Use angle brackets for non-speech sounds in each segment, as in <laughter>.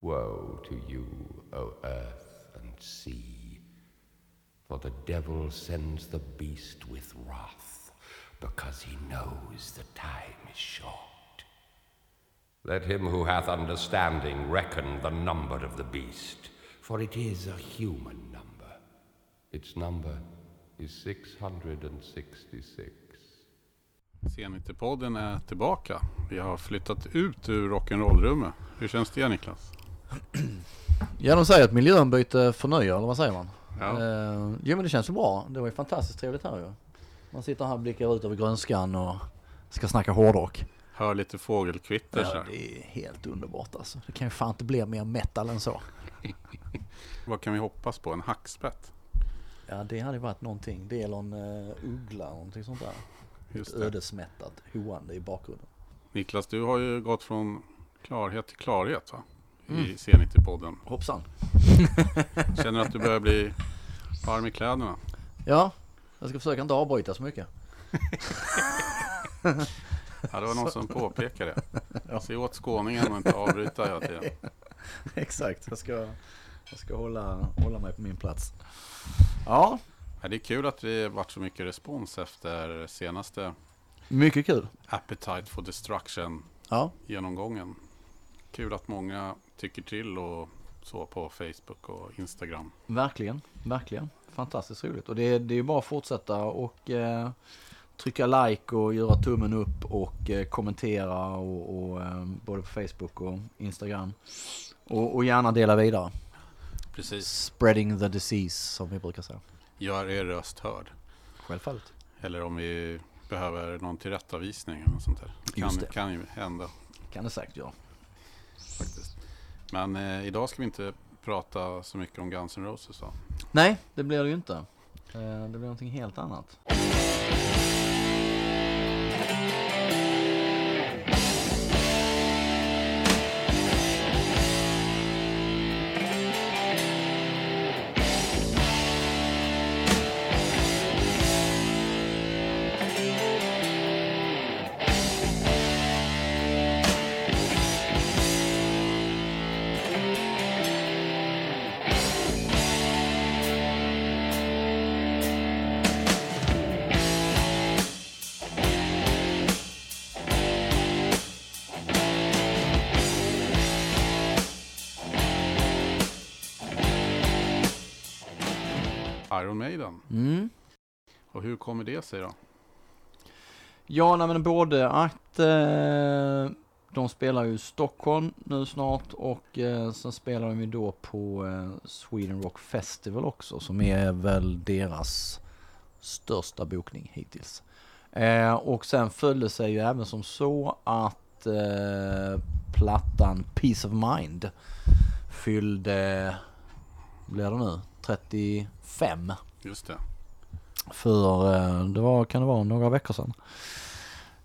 Woe to you, O earth and sea, for the devil sends the beast with wrath, because he knows the time is short. Let him who hath understanding reckon the number of the beast, for it is a human number. Its number is 666. Senitipodden är tillbaka. Vi har flyttat ut ur rock'n'roll-rummet. Hur känns det Niklas? <clears throat> Ja de säger att miljön byter förnyar eller vad säger man? Ja. Eh, jo men det känns ju bra. Det var ju fantastiskt trevligt här ju. Man sitter här och blickar ut över grönskan och ska snacka hårdrock. Hör lite fågelkvitter så Ja, här. det är helt underbart alltså. Det kan ju fan inte bli mer metal än så. <laughs> Vad kan vi hoppas på? En hackspett? Ja det hade varit någonting. Det eller en uh, uggla någonting sånt där. Just det. ödesmättat hoande i bakgrunden. Niklas, du har ju gått från klarhet till klarhet va? I Mm. C90-podden. Hoppsan. <laughs> Känner att du börjar bli varm i kläderna? Ja, jag ska försöka inte avbryta så mycket. <laughs> Ja, det var någon som påpekade <laughs> det. Se åt skåningen och inte avbryta hela tiden. Exakt, jag ska, jag ska hålla, hålla mig på min plats. Ja, Ja, det är kul att det varit så mycket respons efter senaste mycket kul. Appetite for Destruction Ja, genomgången. Kul att många tycker till och så på Facebook och Instagram. verkligen, verkligen. Fantastiskt roligt. Och det, det är ju bara att fortsätta och eh, trycka like och göra tummen upp och eh, kommentera och, och eh, både på Facebook och Instagram. Och, och gärna dela vidare. Precis. Spreading the disease som vi brukar säga. Gör er röst hörd. Självfallet. Eller om vi behöver någon tillrättavisning eller något sånt där. Det kan, Just det. kan ju hända Kan det säkert göra faktiskt. Men eh, idag ska vi inte prata så mycket om Guns N' Roses va? Nej, det blir det ju inte. Eh, det blir någonting helt annat. Hur kommer det sig då? Ja, nej, men både att eh, de spelar ju i Stockholm nu snart och eh, sen spelar de ju då på eh, Sweden Rock Festival också som är väl deras största bokning hittills. Eh, och sen följde sig ju även som så att eh, plattan Peace of Mind fyllde, blir det nu, 35 Just det. För, eh, det var, kan det vara, några veckor sedan.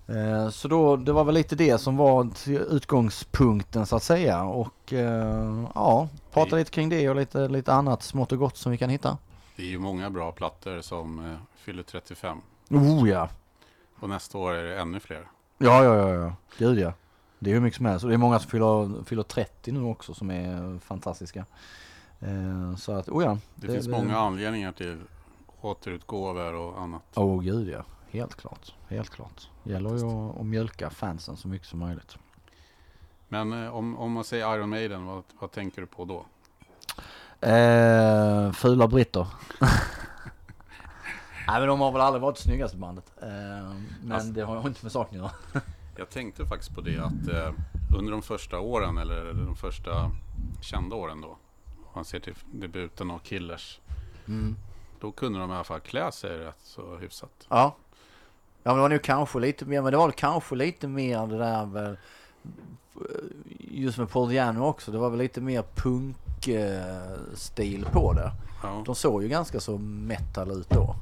Eh, Så då, det var väl lite det som var utgångspunkten så att säga och eh, ja, prata Det- lite kring det och lite, lite annat smått och gott som vi kan hitta. Det är ju många bra plattor som fyller 35. Oh ja! Och nästa år är det ännu fler. Ja, ja, ja, ja. Gud ja. Det är hur mycket som helst och det är många som fyller, fyller 30 nu också som är fantastiska. Så att, oh ja. Det, finns många anledningar till återutgåvor och annat. Åh oh, gud ja. Helt klart. Helt klart. Gäller ju att, att mjölka fansen så mycket som möjligt. Men eh, om, om man säger Iron Maiden, vad, vad tänker du på då? Eh, fula britter. <laughs> Nej men de har väl aldrig varit snyggaste bandet. Eh, men Alltså- det har inte med saken att göra. <laughs> Jag tänkte faktiskt på det att eh, under de första åren, eller de första kända åren då, om man ser till debuten av Killers, Mm. Då kunde de i alla fall klä sig rätt så hyfsat. Ja. Ja men det var nog kanske lite mer, men det var kanske lite mer det där väl, just med Paul Diano också, det var väl lite mer punk-stil på det. Ja. De såg ju ganska så metal ut då.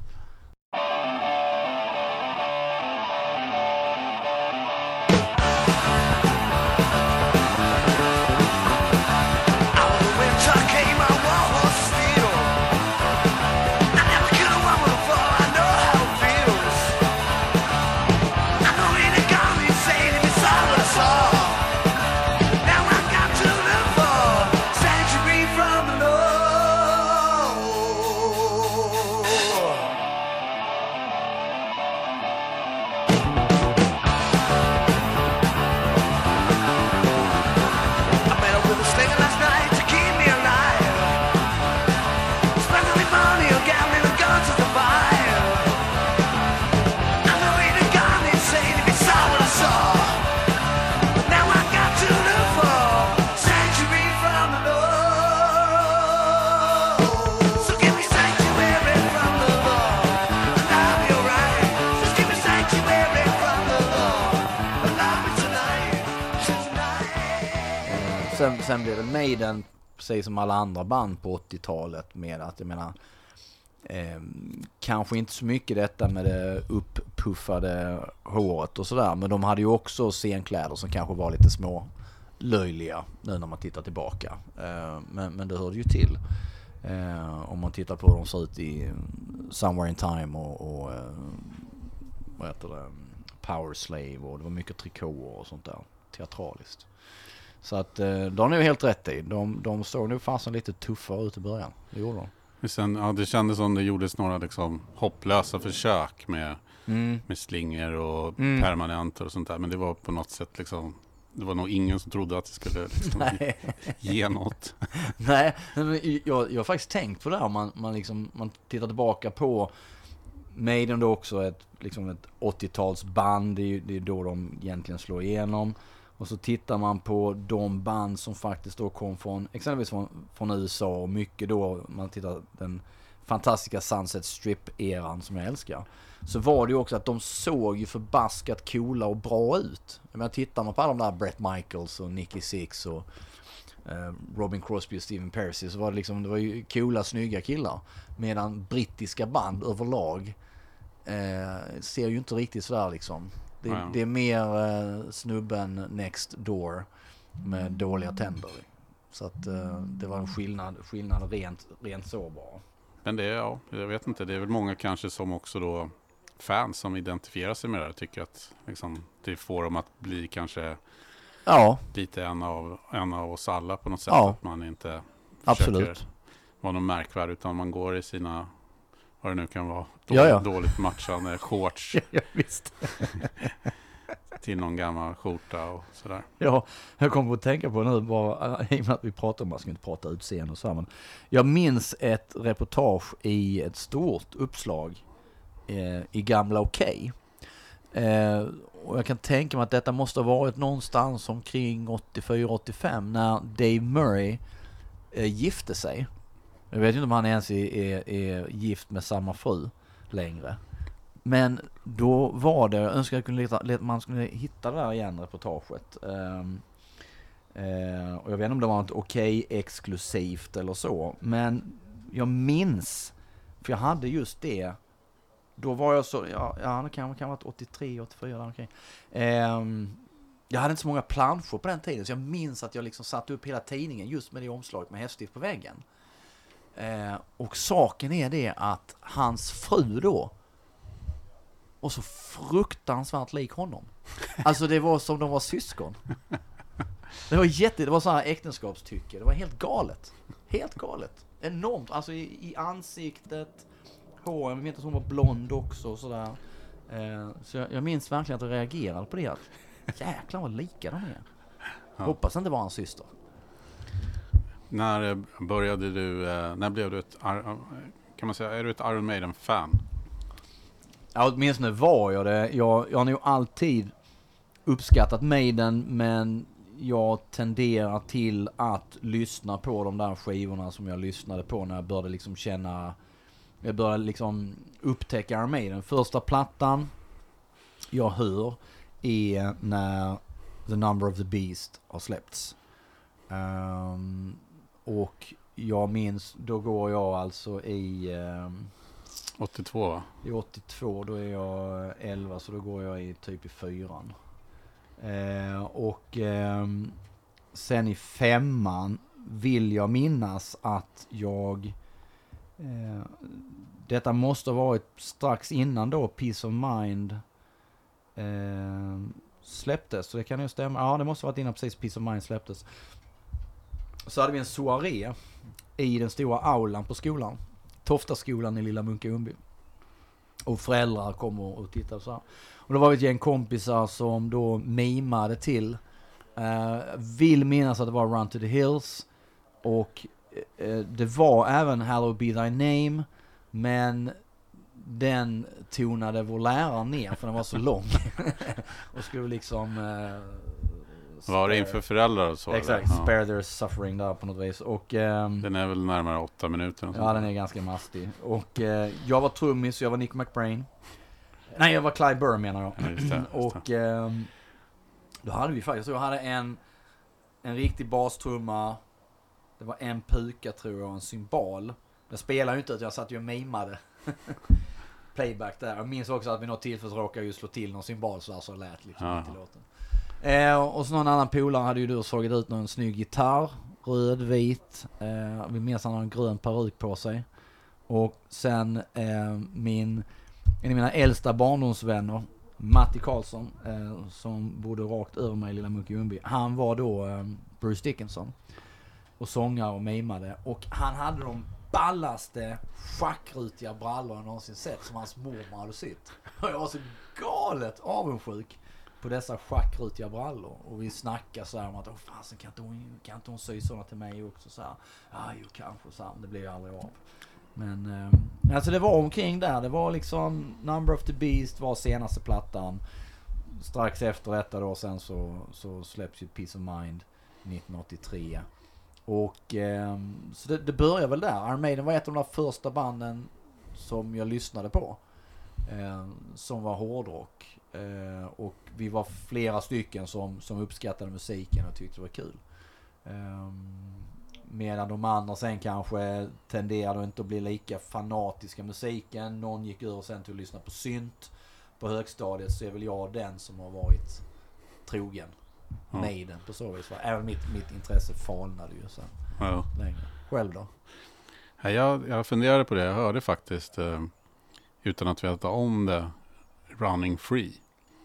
Sen blev väl Maiden, precis som alla andra band på 80-talet med att jag menar eh, kanske inte så mycket detta med det upppuffade håret och sådär. Men de hade ju också scenkläder som kanske var lite små löjliga nu när man tittar tillbaka. Eh, men, men det hörde ju till. Eh, om man tittar på hur de ser ut i Somewhere in Time och, och eh, vad heter det, Power Slave och det var mycket trikåer och sånt där. Teatraliskt. Så att eh, de har nog helt rätt i. De, de såg nog fasen lite tuffare ut i början. Det gjorde de. Sen, ja, det kändes som det gjordes några liksom, hopplösa försök med, Mm. med slingor och Mm. permanenter och sånt där. Men det var på något sätt liksom, det var nog ingen som trodde att det skulle <laughs> liksom, ge något. <laughs> Nej, jag, jag har faktiskt tänkt på det här man, man, liksom, man tittar tillbaka på Maiden då också ett, liksom ett 80-talsband, det är det är då de egentligen slår igenom. Och så tittar man på de band som faktiskt då kom från, exempelvis från, från USA och mycket då, man tittar den fantastiska Sunset Strip-eran som jag älskar. Så var det ju också att de såg ju förbaskat coola och bra ut. Jag menar, tittar man på alla de där Brett Michaels och Nicky Six och eh, Robin Crosby och Steven Percy så var det liksom, det var ju coola, snygga killar. Medan brittiska band överlag eh, ser ju inte riktigt sådär liksom. Det, Nej. det är mer eh, snubben next door med dåliga tänder. Så att eh, det var en skillnad, skillnad rent, rent så bara. Men det är, ja, jag vet inte, det är väl många kanske som också då fans som identifierar sig med det här tycker att liksom, det får dem att bli kanske Ja, lite en av, en av oss alla på något sätt. Ja. Att man inte absolut. försöker vara någon märkvärd utan man går i sina, vad det nu kan vara, Ja, dåligt, ja. dåligt matchande <laughs> shorts ja, visst. <laughs> till någon gammal skjorta och sådär. Ja, jag kommer att tänka på nu bara, i och med att vi pratar om, man ska inte prata utseende och så här, men jag minns ett reportage i ett stort uppslag eh, i Gamla Okej. Eh, och jag kan tänka mig att detta måste ha varit någonstans omkring 84-85 när Dave Murray eh, gifte sig. Jag vet inte om han ens är, är, är gift med samma fru längre. Men då var det, jag önskar jag kunde leta, man skulle hitta det där igen, reportaget. Um, uh, och jag vet inte om det var något okej exklusivt eller så. Men jag minns, för jag hade just det. Då var jag så, ja, ja det kan, kan ha varit 83, 84 där omkring. Ehm, jag hade inte så många planscher på den tiden, så jag minns att jag liksom satte upp hela tidningen just med det omslaget med häststift på väggen. Eh, och saken är det att hans fru då, och så fruktansvärt lik honom. Alltså det var som de var syskon. Det var jätte, det var så här äktenskapstycke. Det var helt galet. Helt galet. Enormt, alltså i, i ansiktet, håren, vi vet att hon var blond också och sådär. Eh, så jag, jag minns verkligen att jag reagerade på det. Jäklar vad lika de är. Ja. Hoppas inte var hans syster. När började du, eh, när blev du ett, eh, kan man säga, är du ett Iron Maiden-fan? Ja, åtminstone var jag det. Jag, jag har nog alltid uppskattat Maiden, men jag tenderar till att lyssna på de där skivorna som jag lyssnade på när jag började liksom känna, jag började liksom upptäcka Iron Maiden. Första plattan jag hör är när The Number of the Beast har släppts. Um, och jag minns, då går jag alltså i ehm, 82 va? i 82, då är jag 11 så då går jag i typ i fyran. Eh, och ehm, sen i femman vill jag minnas att jag... Eh, detta måste ha varit strax innan då Peace of Mind eh, släpptes. Så det kan ju stämma. Ja, det måste ha varit innan precis Peace of Mind släpptes. Så hade vi en soaré i den stora aulan på skolan. Toftaskolan i Lilla Munkaundby. Och föräldrar kom och, och tittade så här. Och då var vi ett gäng kompisar som då mimade till. Uh, vill minnas att det var Run to the Hills. Och uh, det var även Hello Be Thy Name. Men den tonade vår lärare ner för den var så lång. <laughs> och skulle liksom... Uh, var det spare- inför föräldrar och så? Exakt, eller? Spare their suffering där på något vis. Och... ehm, Den är väl närmare åtta minuter? och Ja, den där. är ganska mastig. Och eh, jag var trummis, jag var Nick McBrain. Nej, jag var Clive Burr menar jag. Ja, just det, just och ehm, då hade vi faktiskt, jag hade en en riktig bastrumma. Det var en puka tror jag och en cymbal. Jag spelade ju inte jag satt ju och mimade. <laughs> Playback där. Jag minns också att vid något tillfälle råkade jag ju slå till någon cymbal så här så lät liksom Ja. mitt i låten. Eh, och så någon annan polare hade ju då slagit ut någon snygg gitarr. Röd, vit. Eh, vi minns han har en grön peruk på sig. Och sen eh, min, en av mina äldsta barndomsvänner, Matti Karlsson, eh, som bodde rakt över mig i lilla Muckejumbi. Han var då eh, Bruce Dickinson. Och sångare och mimade. Och han hade de ballaste schackrutiga brallor jag någonsin sett som hans mormor hade sytt. Och jag var så galet avundsjuk på dessa schackrutiga brallor. Och vi snackar så här om att åh fasen kan inte hon, kan inte hon sy sådana till mig också? Så här, ja jo kanske så här, men det blev ju aldrig av. Men eh, alltså det var omkring där. Det var liksom Number of the Beast var senaste plattan. Strax efter detta då sen så, så släpps ju Peace of Mind 1983. Och eh, så det, det börjar väl där. Iron Maiden var ett av de där första banden som jag lyssnade på. Eh, som var hårdrock. Eh, och vi var flera stycken som, som uppskattade musiken och tyckte det var kul. Ehm, medan de andra sen kanske tenderade inte att bli lika fanatiska musiken. Någon gick över sen till att lyssna på synt. På högstadiet så är väl jag den som har varit trogen. Ja. Maiden på så vis. Även mitt, mitt intresse falnade ju sen Ja. längre. Själv då? Ja, Jag, jag funderade på det. Jag hörde faktiskt, eh, utan att veta om det, Running Free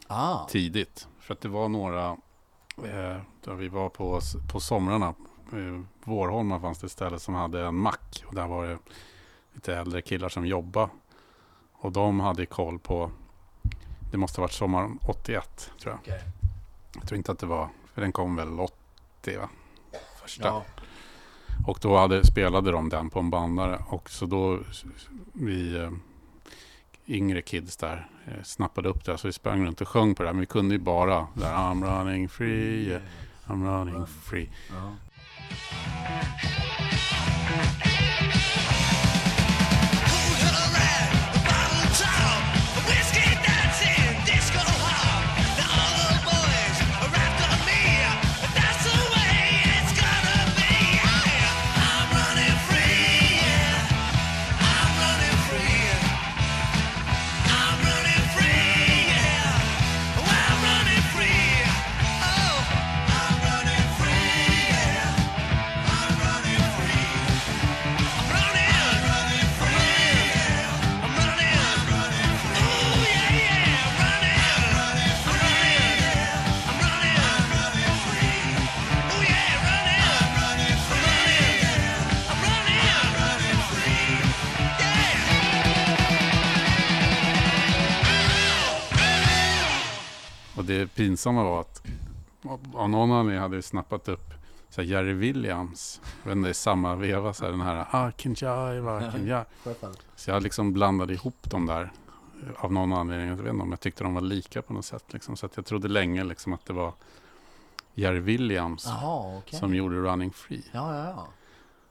Ah, tidigt. För att det var några, eh, där vi var på, på somrarna. Eh, Vårholma fanns det ett ställe som hade en mack. Och där var det lite äldre killar som jobbade. Och de hade koll på, det måste ha varit sommaren 81 tror jag. okej. Jag tror inte att det var, för den kom väl 80 va? Första. Ja. Och då hade, spelade de den på en bandare. Och så då vi eh, yngre kids där eh, snappade upp det. Så vi sprang runt och sjöng på det. Men vi kunde ju bara där I'm running free, yeah, I'm running free. Och det pinsamma var att av någon anledning hade vi snappat upp så här Jerry Williams. Jag vet inte, i samma veva så här, den här can jive. Självfallet. Så jag liksom blandade ihop dem där av någon anledning. Jag vet inte om jag tyckte de var lika på något sätt. Liksom. Så att jag trodde länge liksom att det var Jerry Williams Jaha, okej. som gjorde Running Free. Ja, ja, ja.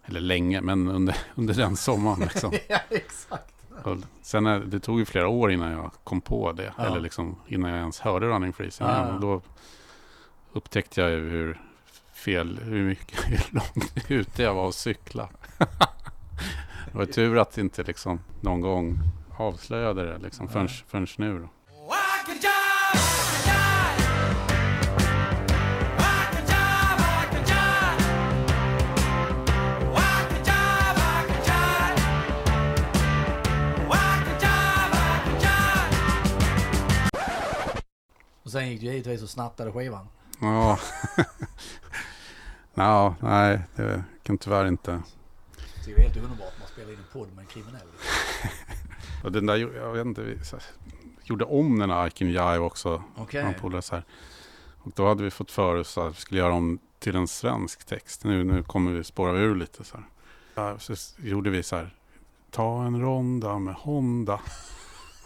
Eller länge, men under, <laughs> under den sommaren. Liksom. <laughs> ja, exakt. Och sen är, det tog ju flera år innan jag kom på det. Ja. Eller liksom innan jag ens hörde Running Free. Sen, Ja, då upptäckte jag ju hur fel, hur mycket <laughs> hur långt ute jag var att cykla. <laughs> det var tur att inte liksom någon gång avslöjade det liksom förrän, förrän nu. Då. Sen gick du givetvis och snattade skivan. Ja. <laughs> ja, nej, det kan tyvärr inte. Det är helt underbart att man spelar in en podd med en kriminell. <laughs> Och den där, jag vet inte, vi gjorde om den här Iken Jive också. Här. Och då hade vi fått för oss att vi skulle göra om till en svensk text. Nu, nu kommer vi spåra ur lite så här. Så gjorde vi så här. Ta en ronda med Honda.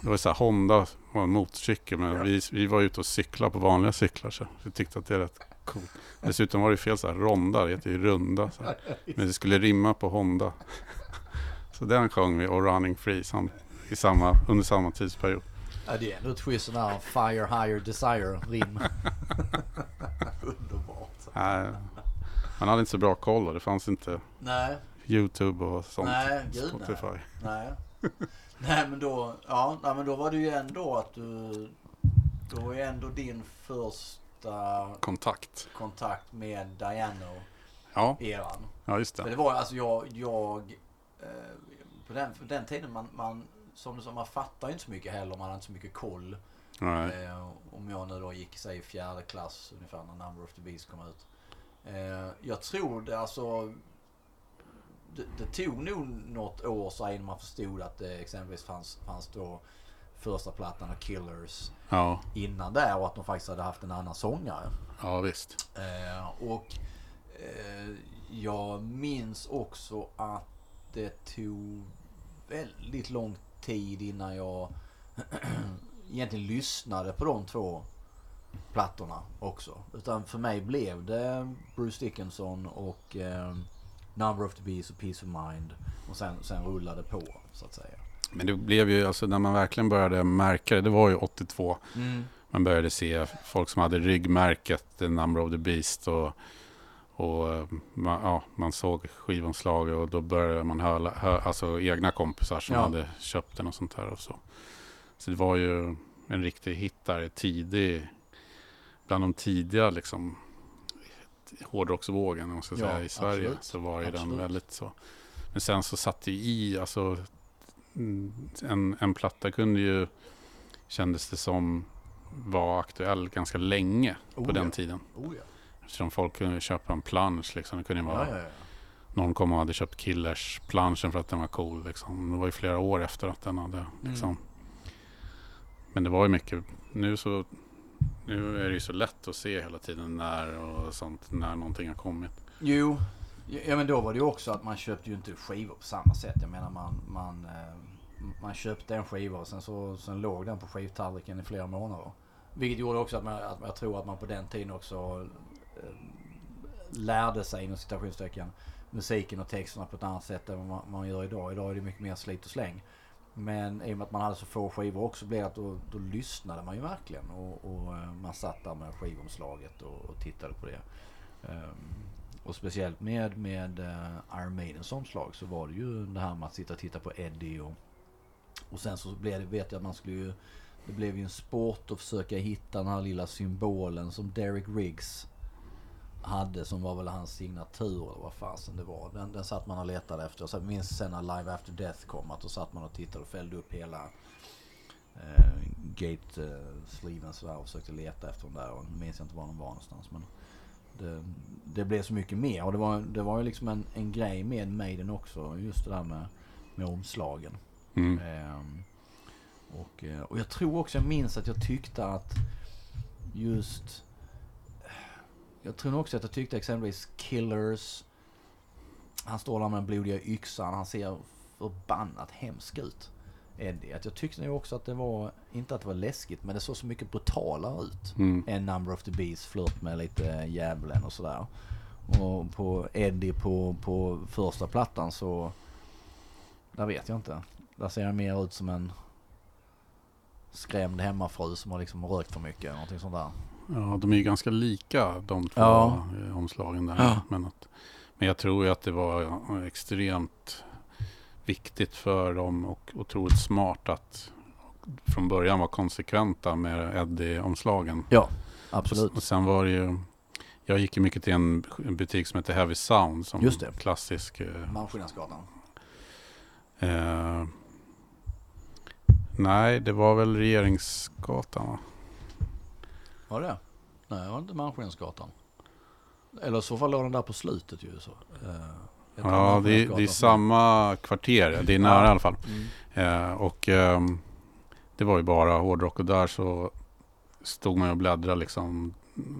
Det var så här, Honda var en motorcykel men vi, vi var ute och cyklade på vanliga cyklar så vi tyckte att det är rätt coolt. Dessutom var det fel så här, ronda, det heter ju runda. Så här. Men det skulle rimma på Honda. <laughs> Så den sjöng vi och Running Free sam, i samma, under samma tidsperiod. Ja, det är ändå ett schysst där Fire Higher Desire rim. <laughs> underbart. Nej, Man hade inte så bra koll och det fanns inte Nej, YouTube och sånt. Nej, gud, Spotify. nej. nej <laughs> men då, ja, nej, men då var det ju ändå att du, då var ju ändå din första Kontakt. kontakt med Diano-eran. Ja, ja just För det. det var alltså jag, jag eh, på, den, på den tiden man, man som du sa, man fattar ju inte så mycket heller. Man har inte så mycket koll. Nej. Eh, om jag nu då gick säg i fjärde klass ungefär när Number of the Beast kom ut. Eh, jag tror det alltså. Det, det tog nog något år så innan man förstod att det exempelvis fanns, fanns då första plattan av Killers Ja, innan där och att de faktiskt hade haft en annan sångare. ja visst. Eh, och eh, jag minns också att det tog väldigt lång tid innan jag <clears throat> egentligen lyssnade på de två plattorna också. Utan för mig blev det Bruce Dickinson och eh, Number of the Beast och Peace of Mind. Och sen, sen rullade på så att säga. Men det blev ju, alltså när man verkligen började märka det, det var ju 82. Man började se folk som hade ryggmärket, The Number of the Beast och, och man, ja, man såg skivomslag och då började man höra, hö, alltså egna kompisar som Ja. hade köpt den och sånt här och så. Så det var ju en riktig hit där, tidig, bland de tidiga liksom hårdrocksvågen om man ska Ja, säga, i Sverige. absolut. Så var ju den Absolut. väldigt så. Men sen så satt det i, alltså mm, en, en platta kunde ju, kändes det som, var aktuell ganska länge på Oh, den ja. tiden. Oh ja. Eftersom folk kunde köpa en plansch liksom. Det kunde vara, Ja, ja, ja. någon kom och hade köpt Killers-planschen för att den var cool liksom. Det var ju flera år efter att den hade liksom. Mm. Men det var ju mycket, nu så, nu är det ju så lätt att se hela tiden när och sånt, när någonting har kommit. Jo, ja men då var det ju också att man köpte ju inte skivor på samma sätt. Jag menar man, man, eh, man köpte en skiva och sen, så, sen låg den på skivtallriken i flera månader. Vilket gjorde också att, man, att jag tror att man på den tiden också eh, lärde sig inom citationstecken musiken och texterna på ett annat sätt än vad man, man gör idag. Idag är det mycket mer slit och släng. Men i och med att man hade så få skivor också blev det att då, då lyssnade man ju verkligen. Och, och eh, man satt där med skivomslaget och, och tittade på det. Um, och speciellt med, med uh, Iron Maidens omslag så var det ju det här med att sitta och titta på Eddie och, och sen så blev det, vet jag att man skulle ju, det blev ju en sport att försöka hitta den här lilla symbolen som Derek Riggs hade som var väl hans signatur eller vad fasen det var. Den, den satt man och letade efter. Så jag minns sen när Live After Death kom att då satt man och tittade och fällde upp hela eh, gate-sliven sådär och försökte leta efter den där. Och nu minns jag inte var den var någonstans. Men det, det blev så mycket mer. Och det var, det var ju liksom en, en grej med Maiden också. Just det där med, med omslagen. Mm. Ehm, och, eh, och jag tror också, jag minns att jag tyckte att just... Jag tror nog också att jag tyckte exempelvis Killers. Han står där med den blodiga yxan. Han ser förbannat hemsk ut. Eddie. Att jag tyckte nog också att det var, inte att det var läskigt, men det såg så mycket brutalare ut. Mm. En Number of the Beast, flört med lite djävulen och sådär. Och på Eddie på, på första plattan så... Där vet jag inte. Där ser jag mer ut som en skrämd hemmafru som har liksom rökt för mycket. Någonting sånt där. Ja, de är ju ganska lika de två Ja. eh, omslagen där. Ja. Men, att, men jag tror ju att det var extremt viktigt för dem och otroligt smart att från början vara konsekventa med Eddie-omslagen. Ja, absolut. Och sen var det ju, jag gick ju mycket till en en butik som heter Heavy Sound som Just det. klassisk. Eh, Malmskillnadsgatan. eh, nej, det var väl Regeringsgatan va? Var det Nej, det var inte Malmskillnadsgatan. Eller i så fall låg den där på slutet ju. Så. Eh, Ja, det, det är samma kvarter. Det är nära Ja. i alla fall. Mm. Eh, och ehm, det var ju bara hårdrock och där så stod man ju och bläddrade liksom.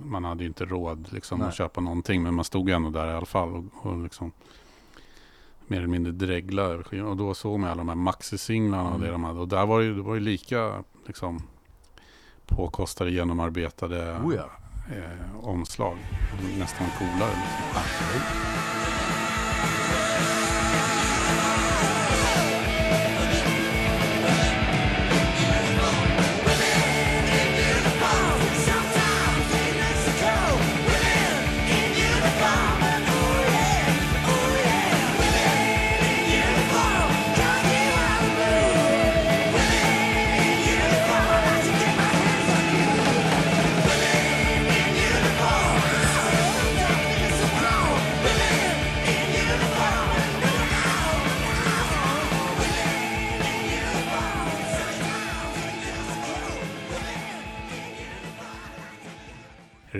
Man hade ju inte råd liksom Nej. att köpa någonting men man stod ju ändå där i alla fall och, och liksom mer eller mindre dregla över. Och då såg man alla de här maxi-singlarna och Mm. det de hade. Och där var det det var ju lika liksom påkostade, genomarbetade Oh ja. eh, omslag. Nästan coolare. Liksom.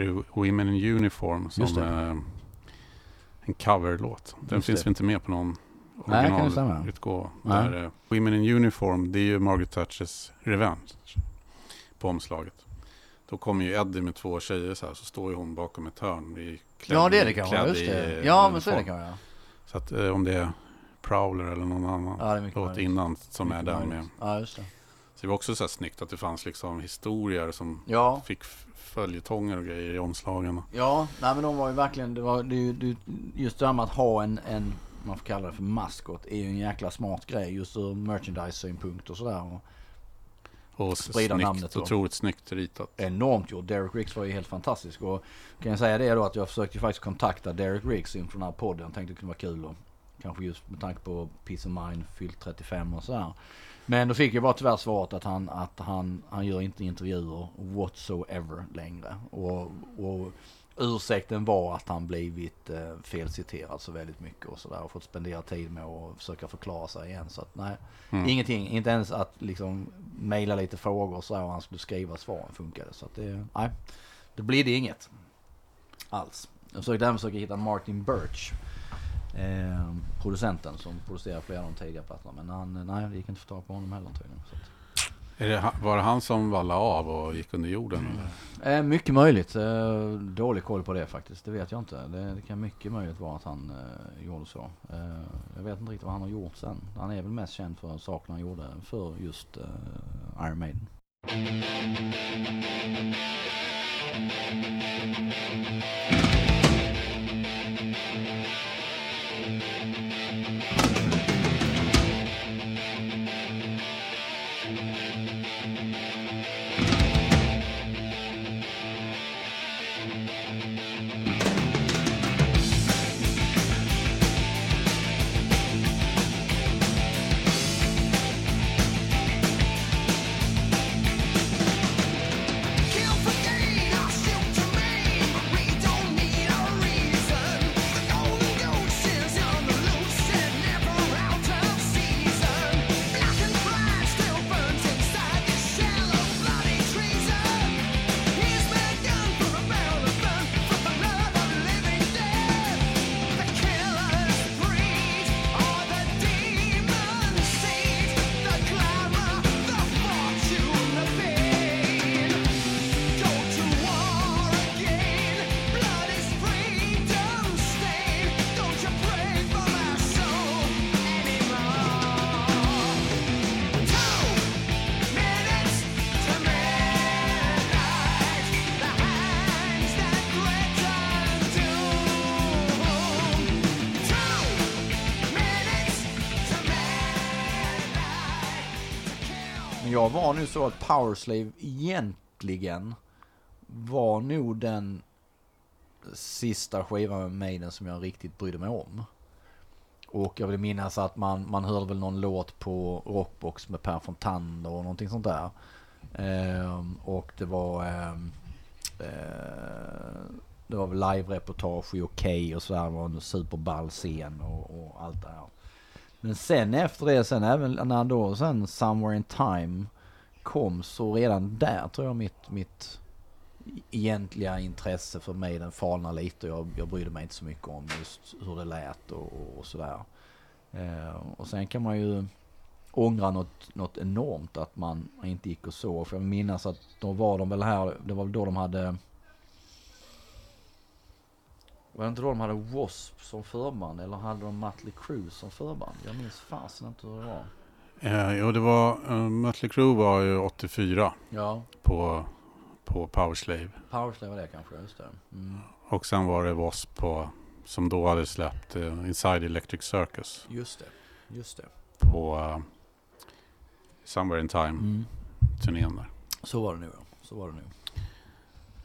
Det Women in Uniform som är en coverlåt. Den Just finns det. inte med på någon originalutgåva. Eh, Women in Uniform, det är ju Margaret Thatchers Revenge på omslaget. Då kommer ju Eddie med två tjejer så här, så står ju hon bakom ett hörn. i- Klädd, Ja, det är det kanske. Just i, det. eh, Ja, men så är det uniform. kanske. Så att eh, om det är Prowler eller någon annan Ja, låt möjligt. innan som är där med. Ja, just det. Så det var också så här snyggt att det fanns liksom historier som Ja, fick följetonger och grejer i omslagen. ja, nej men de var ju verkligen, det var det, det, just det här med att ha en, en, man får kalla det för maskot, är ju en jäkla smart grej just ur merchandise-synpunkt och sådär. Och Och Sprida snyggt, namnet då. otroligt snyggt ritat. enormt gjort. Derek Riggs var ju helt fantastisk. Och kan jag säga det då att jag försökte ju faktiskt kontakta Derek Riggs inför den här podden. Jag tänkte det kunde vara kul och kanske just med tanke på Peace of Mind fyllt 35 och sådär. Men då fick jag bara tyvärr svaret att han, att han, han gör inte intervjuer whatsoever längre. Och, och ursäkten var att han blivit eh, felciterad så väldigt mycket och sådär. Och fått spendera tid med att försöka förklara sig igen. Så att nej, Mm. ingenting. Inte ens att liksom mejla lite frågor och så här och han skulle skriva svaren funkade. Så att det, nej, det blir det inget. Alls. Jag försökte även försöka hitta Martin Birch. Eh, producenten som producerar flera av de tidiga plattorna. Men han, nej, det gick inte att få tag på honom heller tydligen. Så det, var det han som vallade av och gick under jorden? Eller? Eh, mycket möjligt. Eh, dålig koll på det faktiskt. Det vet jag inte. Det, det kan mycket möjligt vara att han eh, gjorde så. Eh, jag vet inte riktigt vad han har gjort sen. Han är väl mest känd för saker han gjorde för just eh, Iron Maiden. Jag var nu så att Powerslave egentligen var nog den sista skivan med Maiden som jag riktigt brydde mig om. Och jag vill minnas att man, man hörde väl någon låt på Rockbox med Per Fontander och någonting sånt där. Ehm, och det var ehm, eh, det var väl live-reportage i Okej och sådär. Det var en superball scen och, och allt det här. Men sen efter det, sen även när då sen Somewhere in Time kom så redan där tror jag mitt, mitt egentliga intresse för mig den falnar lite. Jag, jag brydde mig inte så mycket om just hur det lät och, och sådär. Eh, och sen kan man ju ångra något, något enormt att man inte gick och såg. För jag minns att då var de väl här, det var väl då de hade var det inte då de hade W.A.S.P. som förband eller hade de Mötley Crüe som förband? Jag minns fasen inte hur det var. Eh, jo, det var, uh, Mötley Crüe var ju 84 Ja, på, på Powerslave. Powerslave var det kanske, just det. Mm. Och sen var det W.A.S.P. på, som då hade släppt eh, Inside Electric Circus Just det, just det. på uh, Somewhere in Mm. Time-turnén där. Så var det nu ja. Så var det nu.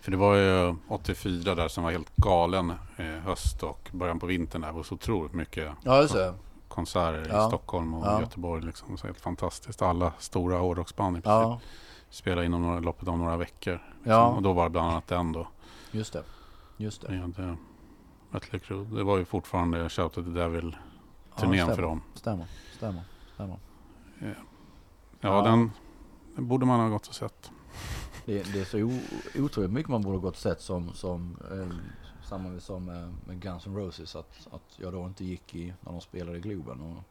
För det var ju 84 där som var helt galen eh, höst och början på vintern där. Det var så otroligt mycket Ja, konserter Ja. i Stockholm och Ja. Göteborg. Liksom. Så helt fantastiskt. Alla stora hårdrocksband i princip Ja, spelade inom några, loppet av några veckor. Liksom. Och då var det bland annat den då. just det. Just det. Med Mötley Crüe. Det var ju fortfarande Shout the Devil Ja, turnén stämmer. för dem. Stämmer, stämmer, stämmer. Ja, Ja. Den, den borde man ha gått och sett. Det, det är så o, otroligt mycket man borde gått sett som, som eh, samma som med, med Guns N' Roses. Att, att jag då inte gick i, när de spelade i Globen. Och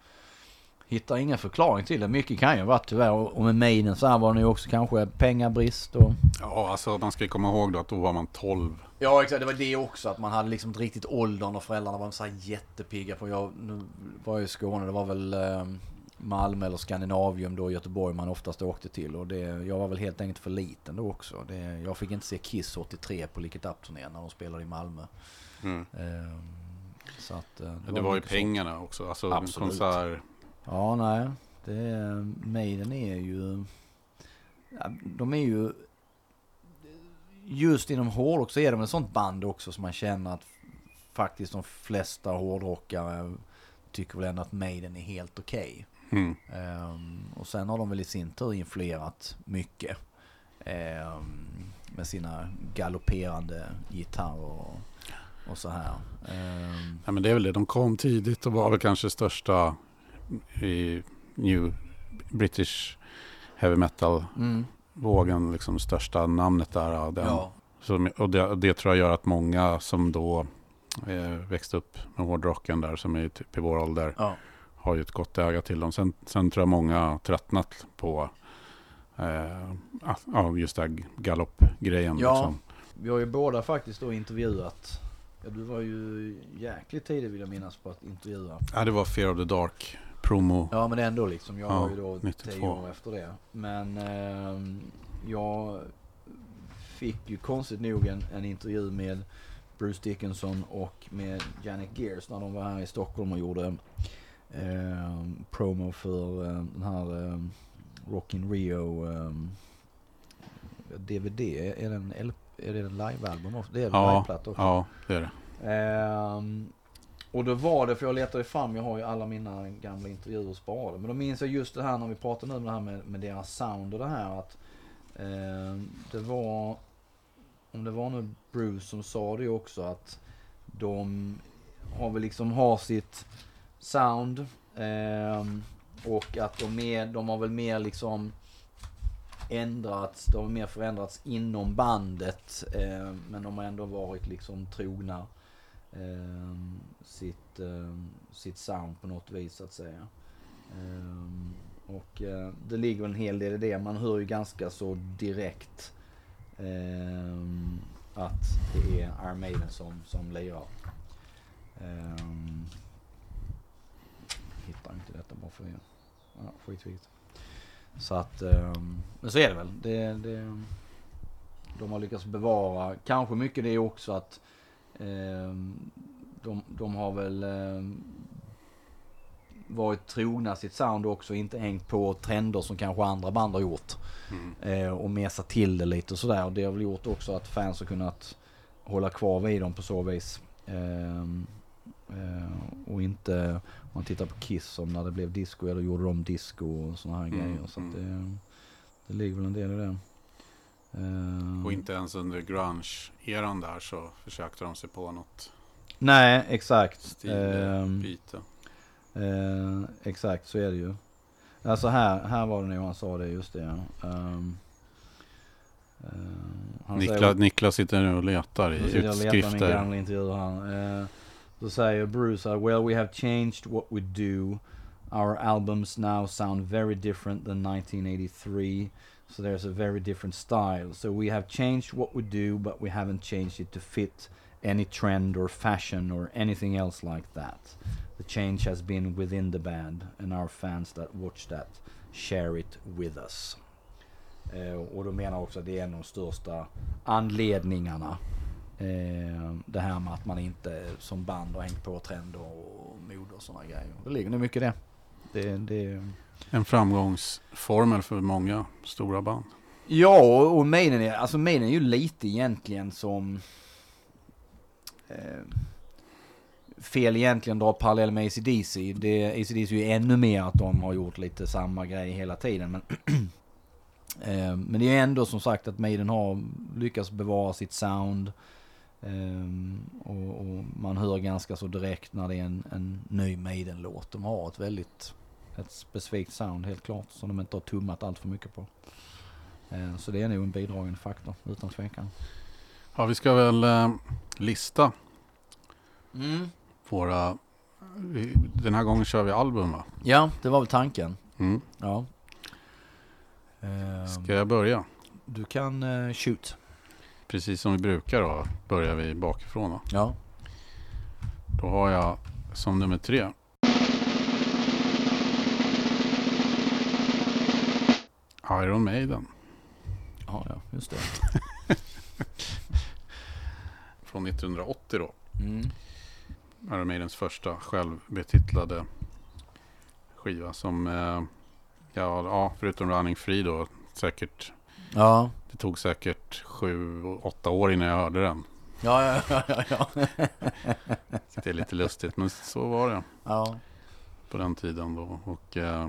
hittar ingen förklaring till det. Mycket kan ju vara tyvärr. Och och med Maiden så här var det ju också kanske pengabrist och... Ja, alltså man ska ju komma ihåg då att då var man 12. Ja exakt, det var det också. Att man hade liksom inte riktigt åldern och föräldrarna var så här jättepigga på. Jag nu var jag i Skåne, det var väl eh, Malmö eller Skandinavium då, Göteborg man oftast åkte till. Och det, jag var väl helt enkelt för liten då också. Det, jag fick inte se Kiss 83 på Lick Up-turnén när de spelade i Malmö. Mm. Eh, så att, eh, Det, var ju pengarna också. Alltså Absolut. konsert. Ja, nej. Det är, Maiden är ju... De är ju... Just inom hårdrock så är de ett sånt band också som man känner att faktiskt de flesta hårdrockare tycker väl ändå att Maiden är helt okej. Mm. Ehm, och sen har de väl i sin tur influerat mycket. ehm, med sina galopperande gitarrer och, och så här. Ehm, Ja, men det är väl det. De kom tidigt och var väl kanske största i New British Heavy Metal-vågen. mm, Liksom största namnet där. av Den. ja, Så, och det, det tror jag gör att många som då eh, växte upp med hårdrocken där som är typ i vår ålder ja. Har ju ett gott öga till dem. Sen, sen tror jag många har tröttnat på eh, ah, just här galoppgrejen. Ja. Liksom. Vi har ju båda faktiskt då intervjuat. Ja, du var ju jäkligt tidig vill jag minnas på att intervjua. Ja, det var Fear of the Dark promo. Ja men ändå liksom. Jag Ja, var ju då 92. tio år efter det. Men ehm, jag fick ju konstigt nog en, en intervju med Bruce Dickinson och med Janet Gears när de var här i Stockholm och gjorde ehm, promo för ehm, den här um, Rock in Rio ehm, DVD. Är det en, LP, är det en livealbum också? Det är en Ja, liveplatta också. Ja, det är det. Ehm, och då var det, för jag letade fram, jag har ju alla mina gamla intervjuer sparade. Men då minns jag just det här när vi pratade nu om det här med, med deras sound och det här att ehm, det var, om det var nu Bruce som sa det också att de har väl liksom har sitt sound ehm, och att de, är, de har väl mer liksom ändrats, de har mer förändrats inom bandet ehm, men de har ändå varit liksom trogna ehm, sitt, sitt sound på något vis så att säga. Och eh, det ligger en hel del i det. Man hör ju ganska så direkt att det är Iron Maiden som, som lirar. Um, hittar inte detta bara för. Ja, skitviktigt. Så att, ehm, men så är det väl. Det, det, de har lyckats bevara, kanske mycket det också att ehm, de, de har väl ehm, varit trogna sitt sound också, inte hängt på trender som kanske andra band har gjort. Mm. Eh, och mesat till det lite och sådär. Och det har väl gjort också att fans har kunnat hålla kvar vid dem på så vis. Eh, och inte, om man tittar på Kiss som när det blev disco, eller gjorde de disco och sådana här Mm, grejer. Så att det, det ligger väl en del i det. Ehm, Och inte ens under grunge-eran där så försökte de sig på något Nej, exakt. stilbyte. Ehm, Eh, exakt, så är det ju. Alltså här, här var det nog han sa det, just det. Ehm, eh, han säger- Niklas, Niklas sitter nu och letar i Nu sitter jag letar min utskrifter. gamla intervju här. Eh, Då säger Bruce här, Well we have changed what we do. Our albums now sound very different than 1983. So there's a very different style. So we have changed what we do but we haven't changed it to fit any trend or fashion or anything else like that. The change has been within the band and our fans that watch that share it with us. Eh, och då menar också att det är en av de största anledningarna. Eh, det här med att man inte som band har hängt på trender och mode och sådana grejer. Det ligger nog mycket i det. det, det En framgångsformel för många stora band. Ja, och Maiden är, alltså Maiden är ju lite egentligen som... Eh, fel egentligen dra parallell med ACDC. Det, ACDC är ju ännu mer att de har gjort lite samma grej hela tiden. Men, <clears throat> eh, men det är ändå som sagt att Maiden har lyckats bevara sitt sound. Eh, och, och man hör ganska så direkt när det är en, en ny Maiden-låt. De har ett väldigt, ett specifikt sound helt klart. Som de inte har tummat allt för mycket på. Eh, Så det är nog en bidragande faktor utan tvekan. Ja, vi ska väl eh, lista Mm. våra... Den här gången kör vi album va? Ja, det var väl tanken. Mm. Ja. Ehm, Ska jag börja? Du kan eh, shoot. Precis som vi brukar då, börjar vi bakifrån då. Ja. Då har jag som nummer tre. Iron Maiden Ja, ja, just det. <laughs> från 1980 då. Mm. Iron Maidens första självbetitlade skiva som, eh, ja, ja, förutom Running Free då, säkert, Ja. det tog säkert sju, åtta år innan jag hörde den. Ja, ja, ja, ja. Det är lite lustigt, men så var det ja. på den tiden då. Och eh,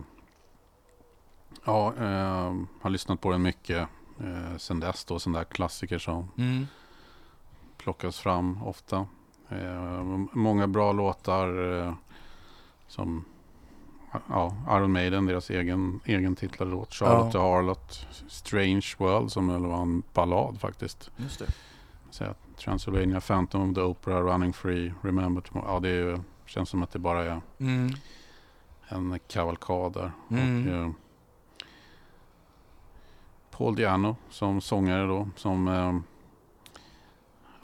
ja, eh, har lyssnat på den mycket eh, sen dess då, sån där klassiker som Mm. plockas fram ofta. Eh, många bra låtar eh, som ja, Iron Maiden, deras egen, egen titlade låt. Charlotte the Harlot, Strange World som väl var en ballad faktiskt. Just det. Så Transylvania, Phantom of the Opera, Running Free, Remember Tomorrow. Ja, det är känns som att det bara är Mm. en kavalkad där. Mm. Och, eh, Paul Diano som sångare då. Som eh,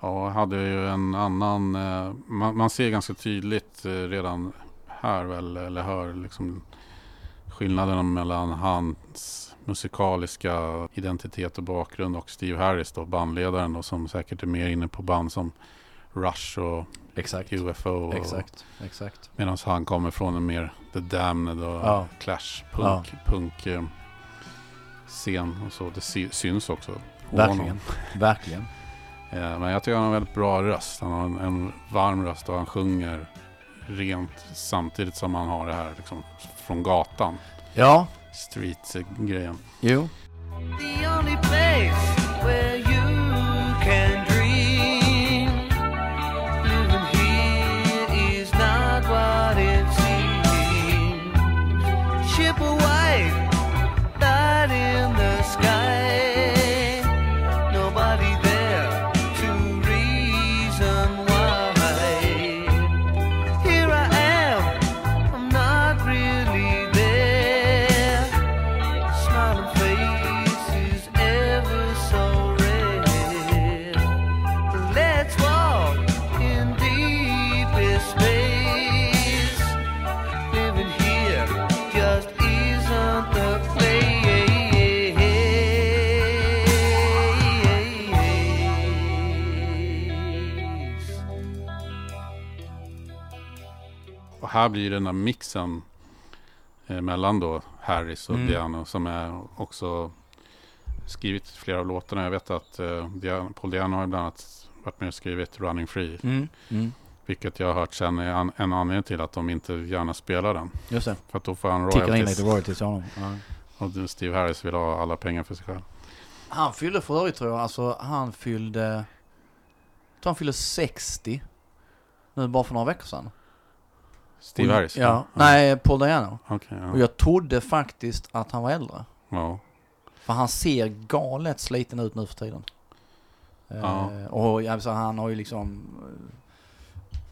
ja, hade ju en annan... Eh, man, man ser ganska tydligt eh, redan här väl, eller hör liksom skillnaden mellan hans musikaliska identitet och bakgrund och Steve Harris då, bandledaren då, som säkert är mer inne på band som Rush och Exakt. UFO. Och, Exakt. Exakt. Medan han kommer från en mer The Damned och Ja. Clash punk, punk eh, scen och så. Det sy- syns också. Verkligen. Verkligen. Eh, men jag tycker han har en väldigt bra röst. Han har en, en varm röst och han sjunger rent samtidigt som han har det här liksom, från gatan. Ja. Street-grejen. Jo. The only place where you can här blir den där mixen eh, mellan då Harris och Mm. Diano som är också skrivit flera av låtarna. Jag vet att eh, Diano, Paul Diano har bland annat varit med och skrivit Running Free. Mm. Mm. Vilket jag har hört sen är an, en anledning till att de inte gärna spelar den. Just det. För att då får han Tickar in royalties. lite royalties till honom. Ja. Och Steve Harris vill ha alla pengar för sig själv. Han fyllde för övrigt tror jag, alltså han fyllde... Jag tror han fyllde 60. Nu bara för några veckor sedan. Steve Och- Harris? Ja. Nej, Paul Diano. Och ja. jag trodde faktiskt att han var äldre. ja. För han ser galet sliten ut nu för tiden. Ja. Eh, och alltså, han har ju liksom... eh,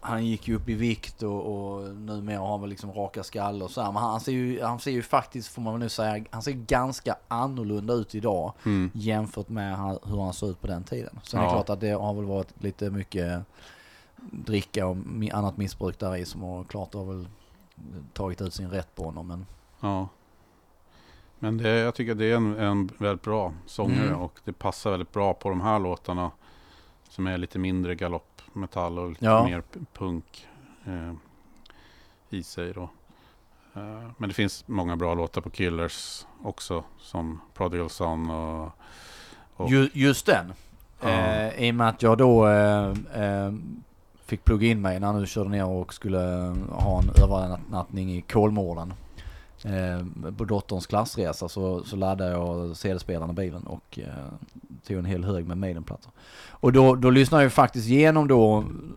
Han gick ju upp i vikt och, och numera har han väl liksom raka skallar och så här. Men han ser, ju, han ser ju faktiskt, får man väl nu säga, han ser ganska annorlunda ut idag Mm. jämfört med hur han såg ut på den tiden. Sen är det Ja. klart att det har väl varit lite mycket dricka och annat missbruk där i som har klart har väl tagit ut sin rätt på honom. Men Ja. Men det, jag tycker det är en, en väldigt bra sångare Mm. och det passar väldigt bra på de här låtarna som är lite mindre galoppmetall och lite Ja. mer punk eh, i sig då. Eh, men det finns många bra låtar på Killers också som Prodigal Son och, och ju, just den. Ja. Eh, I och med att jag då eh, eh, fick plugga in mig när han nu körde ner och skulle eh, ha en övernattning i Kolmården. Eh, på dotterns klassresa så, så laddade jag CD-spelaren i bilen och eh, tog en hel hög med Maiden-plattor. Och då, då lyssnade jag ju faktiskt igenom då mm,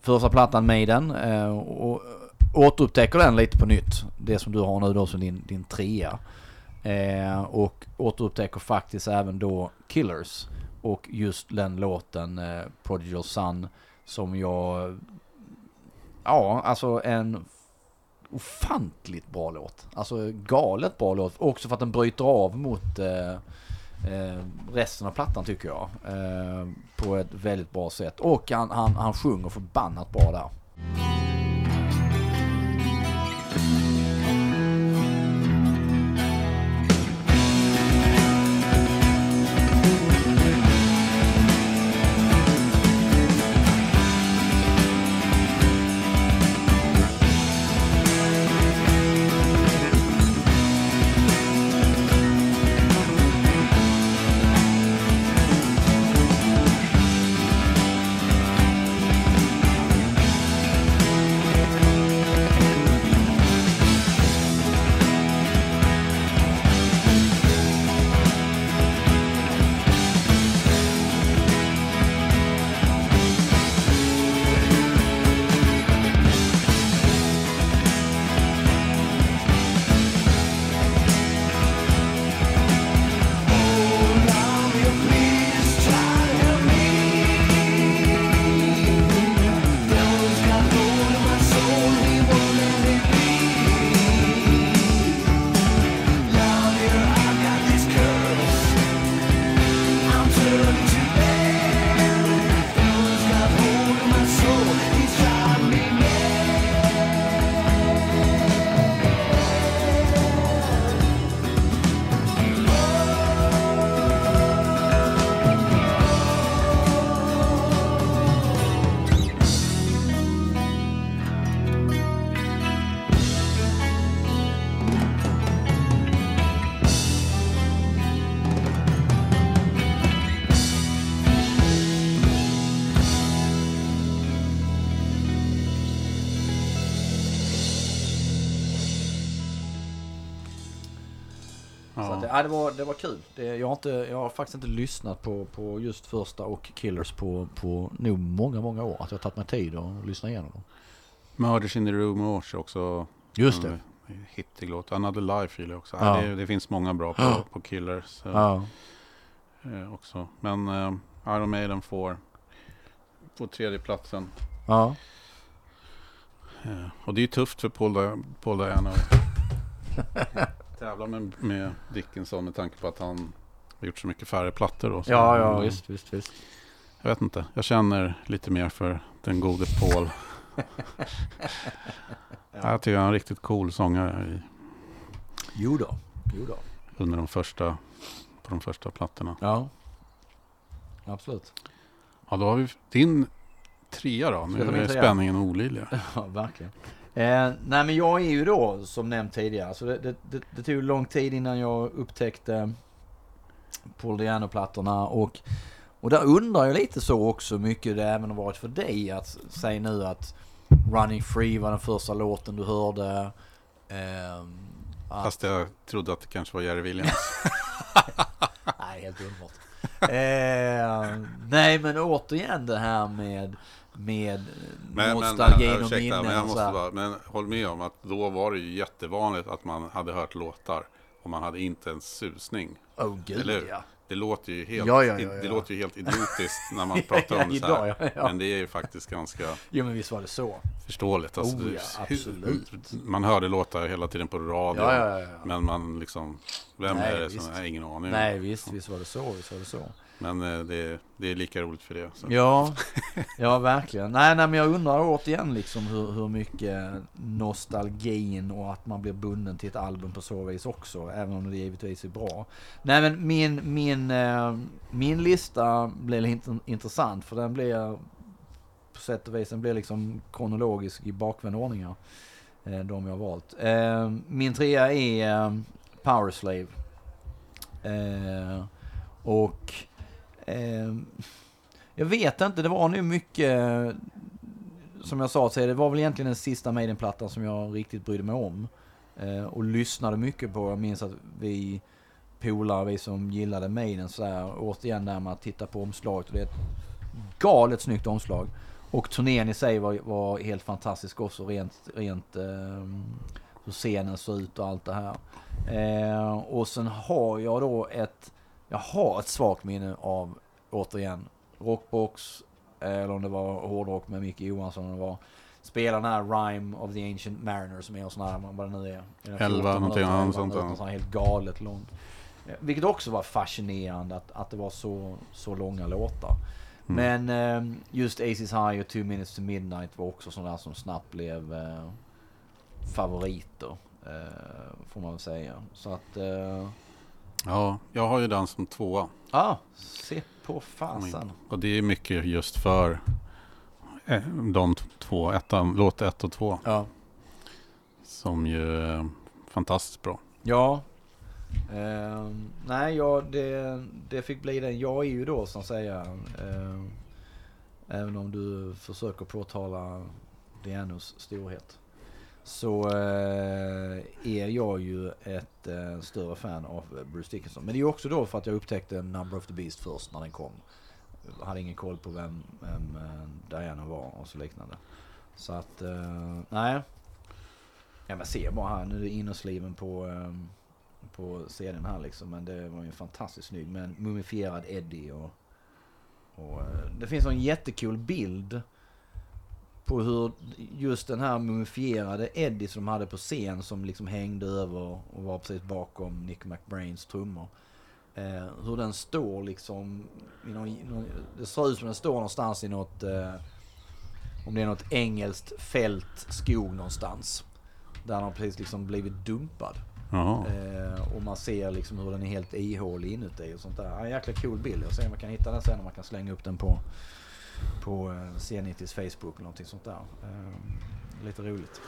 första plattan Maiden eh, och återupptäcker den lite på nytt. Det som du har nu då som din, din trea. Eh, och återupptäcker faktiskt även då Killers. Och just den låten, eh, Prodigal Sun, som jag... Ja, alltså en ofantligt bra låt. Alltså galet bra låt. Också för att den bryter av mot eh, eh, resten av plattan tycker jag. Eh, på ett väldigt bra sätt. Och han, han, han sjunger förbannat bra där. Ja, det, var, det var kul. Det, jag, har inte, jag har faktiskt inte lyssnat på, på just första och Killers på, på nog många, många år. Att jag har tagit mig tid att lyssna igenom dem. Murders in the Room och Orch också. Just det. Hittig låt. Another Life gillar jag också. Ja. Det, det finns många bra på, Ja. på Killers eh, Ja. eh, också. Men eh, Iron Maiden får, får tredjeplatsen. Ja. Eh, och det är ju tufft för Paul Diana <laughs> att tävla med, med Dickinson med tanke på att han har gjort så mycket färre plattor. Då, så, Ja, ja, mm, visst, visst, visst. Jag vet inte. Jag känner lite mer för den gode Paul. <laughs> Jag tycker han är en riktigt cool sångare i, Jo då. Jo då. under de första, på de första plattorna. Ja. Absolut. Ja, då har vi din trea då. Ska jag ta Nu är spänningen olidlig. <laughs> Ja, verkligen. Eh, nej men jag är ju då som nämnt tidigare, så det, det, det, det tog lång tid innan jag upptäckte Paul Diano-plattorna och, och där undrar jag lite så också mycket det även har varit för dig att säga nu att Running Free var den första låten du hörde. ehm, att, Fast jag trodde att det kanske var Jerry Williams. <laughs> <laughs> Nej, helt underbart. eh, nej men återigen det här med, med nostalgin och ursäkta, minnen men, jag måste bara, men håll med om att då var det ju jättevanligt att man hade hört låtar och man hade inte en susning. Oh gud Eller hur? ja. Det låter ju helt, Ja, ja, ja, det låter ju helt <laughs> idiotiskt när man pratar om det så Idag, här. ja. Men det är ju faktiskt ganska Jo men visst var det så. förståeligt. Alltså, Oh, absolut. Man hörde låtar hela tiden på radio. Men man liksom, vem Nej, är det visst. som, jag har ingen aning. Nej visst, visst var det så, visst var det så. Men eh, det, det är lika roligt för det. Så. Ja, <laughs> ja verkligen. Nej, nej men jag undrar återigen liksom hur, hur mycket nostalgin och att man blir bunden till ett album på så vis också. Även om det givetvis är bra. Nej men min, min, eh, min lista blir intressant för den blir på sätt och vis, den blir liksom kronologisk i bakvänd ordning här. Eh, de jag har valt. Min trea är Power Slave. Eh, och eh, jag vet inte, det var nu mycket som jag sa, så det var väl egentligen den sista Maiden-plattan som jag riktigt brydde mig om. Eh, och lyssnade mycket på. Jag minns att vi polare, vi som gillade Maiden så här, återigen där med att titta på omslaget. Och det är ett galet snyggt omslag. Och turnén i sig var, var helt fantastisk också rent, rent eh, hur scenen såg ut och allt det här. Eh, och sen har jag då ett, jag har ett svagt minne av, återigen, Rockbox, eller om det var hårdrock med Micke Johansson, om det var spela den här Rhyme of the Ancient Mariner som är en sån här, vad det nu är. Är det 11 14 någonting, 11 sånt där. sån helt galet lång. Eh, Vilket också var fascinerande att, att det var så, så långa låtar. Mm. Men eh, just Aces High och Two Minutes to Midnight var också sådana som snabbt blev eh, favoriter. Eh, får man väl säga. Så att... Ja, jag har ju den som tvåa. ah, se på fasen. Och det är mycket just för eh, de två, ettan, låt ett och två. Ja. Som ju är fantastiskt bra. Ja. Eh, nej, ja, det, det fick bli den. Jag är ju då att säga. Eh, även om du försöker påtala Dianos storhet. Så eh, är jag ju ett eh, större fan av Bruce Dickinson. Men det är ju också då för att jag upptäckte Number of the Beast först när den kom. Jag hade ingen koll på vem, vem eh, Diana var och så liknande. Så att, nej. Ja men se bara här, nu är det innersliven på, på CDn här liksom. Men det var ju fantastiskt snygg med en mumifierad Eddie och, och det finns en jättekul bild på hur just den här mumifierade Eddie som de hade på scen som liksom hängde över och var precis bakom Nick McBrains trummor. Eh, hur den står liksom, i någon, det ser ut som den står någonstans i något, eh, om det är något engelskt fält, skog någonstans. Där han har precis liksom blivit dumpad. Eh, och man ser liksom hur den är helt ihålig inuti och sånt där. En jäkla cool bild. Jag ser om man kan hitta den sen om man kan slänga upp den på, på eh, C90s Facebook eller någonting sånt där. Ehm, lite roligt.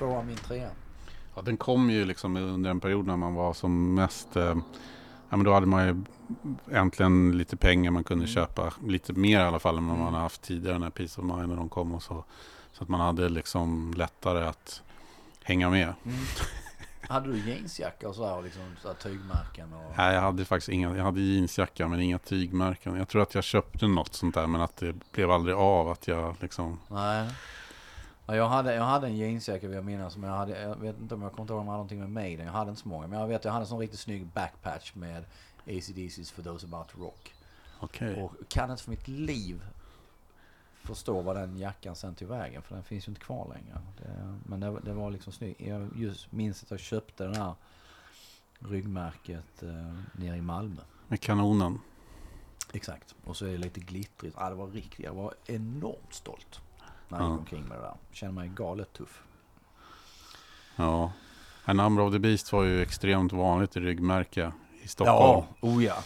Din tvåa, min trea. Ja, den kom ju liksom under en period när man var som mest... Eh, ja, men då hade man ju äntligen lite pengar man kunde Mm. köpa. Lite mer i alla fall än vad man Mm. har haft tidigare när Peace of Mind när de kom och så. Så att man hade liksom lättare att hänga med. Hade du jeansjacka och sådär liksom så tygmärken och... Nej, jag hade faktiskt inga, jag hade jeansjacka men inga tygmärken. Jag tror att jag köpte något sånt där men att det blev aldrig av att jag liksom... Nej. Ja, jag, hade, jag hade en jeansjacka vill jag minnas. Men jag, hade, jag vet inte om jag kommer ihåg om jag hade någonting med mig. Jag hade inte så många. Men jag vet jag hade en sån riktigt snygg backpatch med ACDC's For Those About Rock. Okej. Och kan inte för mitt liv förstå vad den jackan sen tog vägen. För den finns ju inte kvar längre. Det, men det, det var liksom snyggt. Jag just minns att jag köpte den här ryggmärket eh, nere i Malmö. Med kanonen. Exakt. Och så är det lite glittrigt. Ja, det var riktigt. Jag var enormt stolt. När jag Ja. gick omkring med det där. Kände mig galet tuff. Ja. A Number of the Beast var ju extremt vanligt i ryggmärke i Stockholm. Ja, oh ja.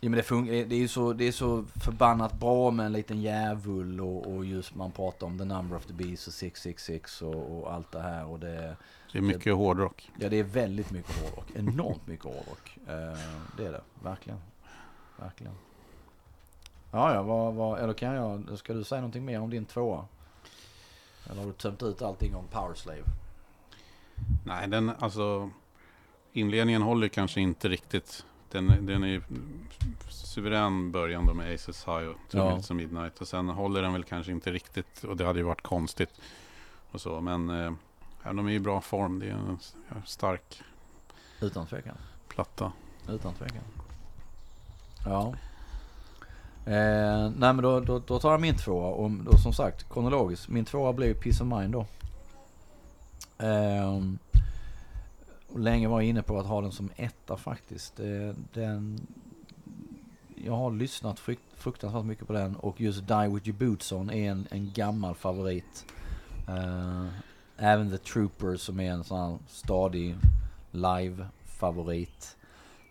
Ja, men det, fun- det, är ju så, det är så förbannat bra med en liten djävul och, och just man pratar om The Number of the Beast och 666 och, och allt det här. Och det, Det är mycket hårdrock. ja, det är väldigt mycket hårdrock. Enormt mycket hårdrock. Eh, det är det, verkligen. verkligen. Ja, ja, vad, vad, eller kan jag, ska du säga någonting mer om din tvåa? Eller har du tömt ut allting om Powerslave? Nej, den alltså inledningen håller kanske inte riktigt. Den, den är ju suverän början då med Aces High och Two Ja. Minutes of Midnight. Och sen håller den väl kanske inte riktigt. Och det hade ju varit konstigt. Och så. Men eh, de är i bra form. Det är en stark Utan tvekan. platta. Utan tvekan. Ja. Eh, nej men då, då, då tar jag min tvåa och då som sagt kronologiskt. Min tvåa blir ju Peace of Mind då. Eh, och länge var jag inne på att ha den som etta faktiskt. Eh, den, jag har lyssnat frukt, fruktansvärt mycket på den och just Die With Your Boots On är en, en gammal favorit. Eh, även The Troopers som är en sån här stadig live-favorit.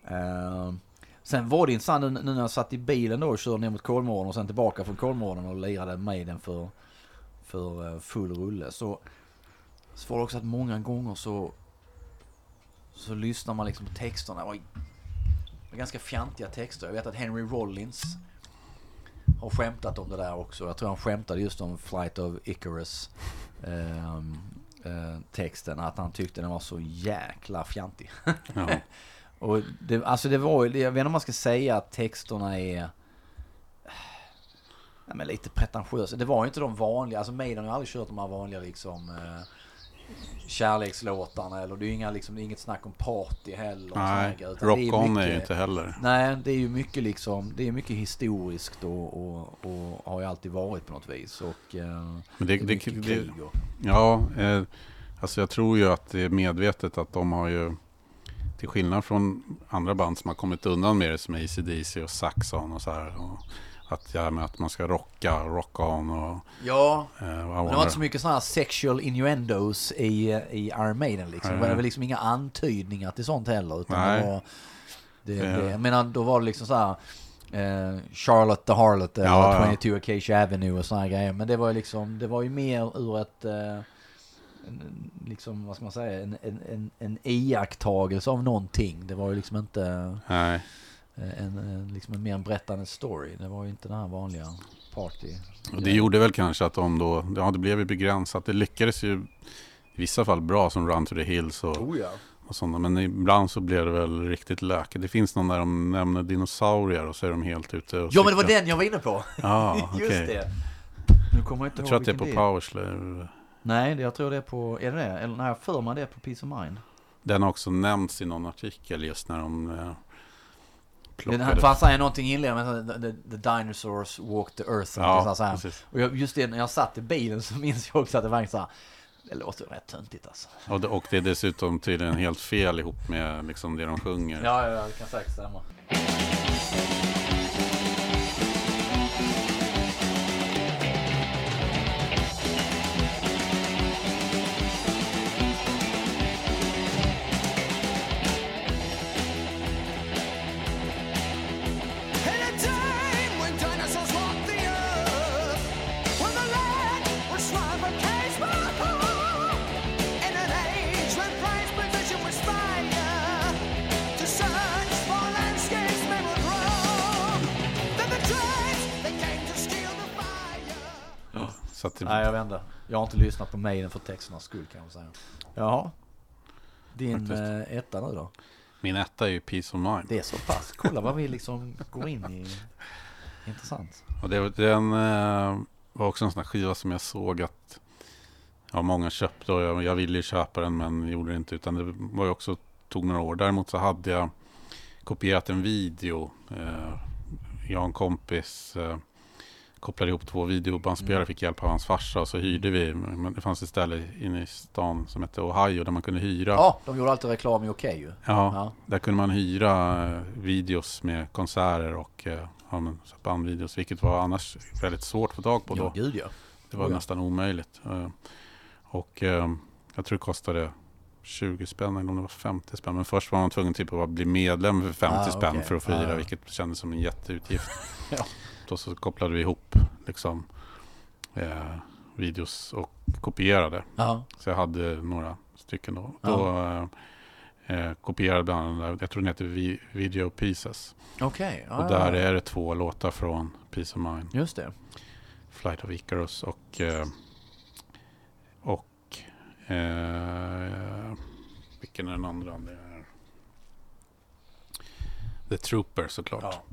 Ehm, Eh, sen var det intressant nu, nu när jag satt i bilen då och körde ner mot Kolmården och sen tillbaka från Kolmården och lirade med den för, för eh, full rulle. Så, så var det också att många gånger så, så lyssnar man liksom på texterna. Det var, ganska fjantiga texter. Jag vet att Henry Rollins har skämtat om det där också. Jag tror han skämtade just om Flight of Icarus. ehm, eh, texten. Att han tyckte den var så jäkla fjantig. Ja. <laughs> Och det, alltså det var ju, jag vet inte om man ska säga att texterna är ja, men lite pretentiösa. Det var ju inte de vanliga, alltså Maiden har ju aldrig kört de här vanliga liksom eh, kärlekslåtarna eller det är ju inga, liksom, det är inget snack om party heller. Nej, utan det Rock On är ju mycket- inte heller. Nej, det är ju mycket liksom, det är mycket historiskt och, och, och har ju alltid varit på något vis. Och eh, Men det det, är det, mycket det, krig och... Ja, eh, alltså jag tror ju att det är medvetet att de har ju till skillnad från andra band som har kommit undan med det som AC/DC och Saxon och så här. Och att, ja, att man ska rocka, rock on och... Ja, Eh, Men det var inte så mycket sådana här sexual innuendos i, i Iron Maiden liksom. Det var Nej. väl liksom inga antydningar till sånt heller. Utan Nej. det var... Det, Det- jag menar, då var det liksom så här... Eh, Charlotte the Harlot eller Ja, ja. 22 Acacia Avenue och här grejer. Men det var ju liksom, det var ju mer ur ett... Eh, en, liksom, vad ska man säga, en, en, en, en iakttagelse av någonting. Det var ju liksom inte Nej, eh, en, en, liksom en mer berättande story. Det var ju inte den här vanliga party. och det gjorde väl kanske att de då... Ja, det blev ju begränsat. Det lyckades ju i vissa fall bra som Run to the Hills och, Oh ja. och sådana. Men ibland så blev det väl riktigt lök. Det finns någon där de nämner dinosaurier och så är de helt ute och Ja men det var den jag var inne på! Ja, <laughs> Just okej. det! Nu kommer jag inte Jag ihåg tror att det är på Powerslave. Nej, jag tror det är på, är det det? Eller nej, jag för mig det är på Peace of Mind. Den har också nämnts i någon artikel just när de eh, Det plockade. för han säger någonting i inledningen, men the, the, the dinosaurs walk the earth. ja, så här. precis. Och jag, just det, när jag satt i bilen så <laughs> minns jag också att det var så här. Det låter rätt töntigt alltså. Och det, och det är dessutom tydligen helt fel ihop med liksom det de sjunger. Ja, ja, det kan säkert stämma. Att det, Nej, jag vet inte. Jag har inte lyssnat på Maiden för texternas skull kan jag säga. Jaha. Din Faktiskt. eh, etta nu då? min etta är ju Peace of Mind. Det är så pass. Kolla vad vi liksom går in i. Intressant. Och det, den eh, var också en sån här skiva som jag såg att ja, många köpte och jag, jag ville ju köpa den men gjorde det inte. Utan det var ju också, tog några år. Däremot så hade jag kopierat en video. Eh, jag och en kompis kopplade ihop två videobandspelare, Mm. fick hjälp av hans farsa och så hyrde vi. Det fanns ett ställe inne i stan som hette Ohio där man kunde hyra. Ja, de gjorde alltid reklam i Okej ju. Ja, Ja. där kunde man hyra eh, videos med konserter och eh, ja, men, bandvideos, vilket var annars väldigt svårt att få tag på Ja, då. gud ja. Det var Oh ja. nästan omöjligt. Eh, Och jag tror det kostade 20 spänn eller om det var 50 spänn. Men först var man tvungen typ att bli medlem för 50 Ah, spänn okej. för att få hyra, Ah, ja. vilket kändes som en jätteutgift. <laughs> Ja. Då så kopplade vi ihop liksom, eh, videos och kopierade. Ja. Så jag hade några stycken då. Ja. då Eh, kopierad bland annat, jag tror den heter Vi- Video Pieces. Okej. och där är det två låtar från Peace of Mind. Just det. Flight of Icarus och... Eh, och... Eh, vilken är den andra? Det är The Trooper såklart. Ja.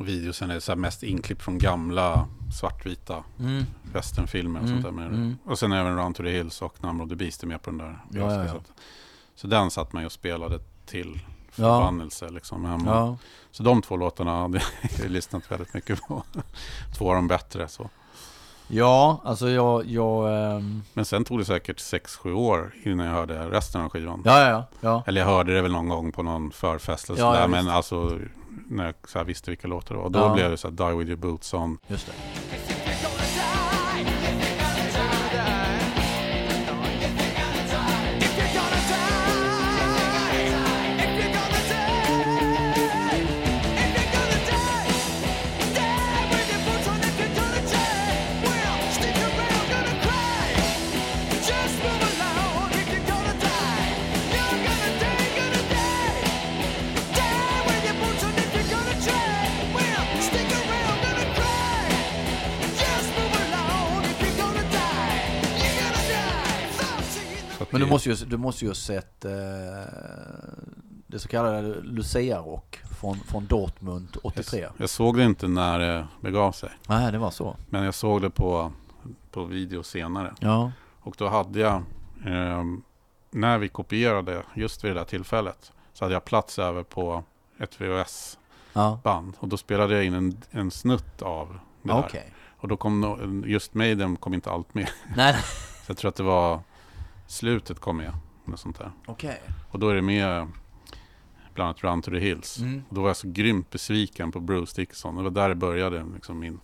Och videosen är så mest inklipp från gamla svartvita Mm. westernfilmer och Mm, sånt där. Med mm. Och sen även Run to the Hills och Number of the Beast är med på den där. Ja, ja, ja. Så, den satt man ju och spelade till Ja. förbannelse. Liksom, hemma. Ja. Så de två låtarna hade jag <laughs> lyssnat väldigt mycket på. <laughs> Två av de bättre. Så. Ja, alltså jag, jag, ehm, Men sen tog det säkert 6-7 år innan jag hörde resten av skivan. ja, ja, ja. Eller jag hörde det väl någon gång på någon förfest eller Ja, sådär. ja, men alltså när jag så visste vilka låtar det var. Då Ja. blev det så här Die With Your Boots On. Just det. Men du måste ju, du måste ju sett eh, det så kallade Lucia-rock från, från Dortmund 83. jag, jag såg det inte när det begav sig. Nej, det var så. Men jag såg det på, på video senare. Ja. Och då hade jag, ehm, när vi kopierade just vid det där tillfället, så hade jag plats över på ett VHS-band. Ja. Och då spelade jag in en, en snutt av det där. Okej. Och då kom just Maiden kom inte allt med. Nej, <laughs> Så jag tror att det var slutet kom med. Något sånt där. okej. Och då är det med bland annat Run to the Hills. Mm. Och då var jag så grymt besviken på Bruce Dickinson. Det var där det började liksom min...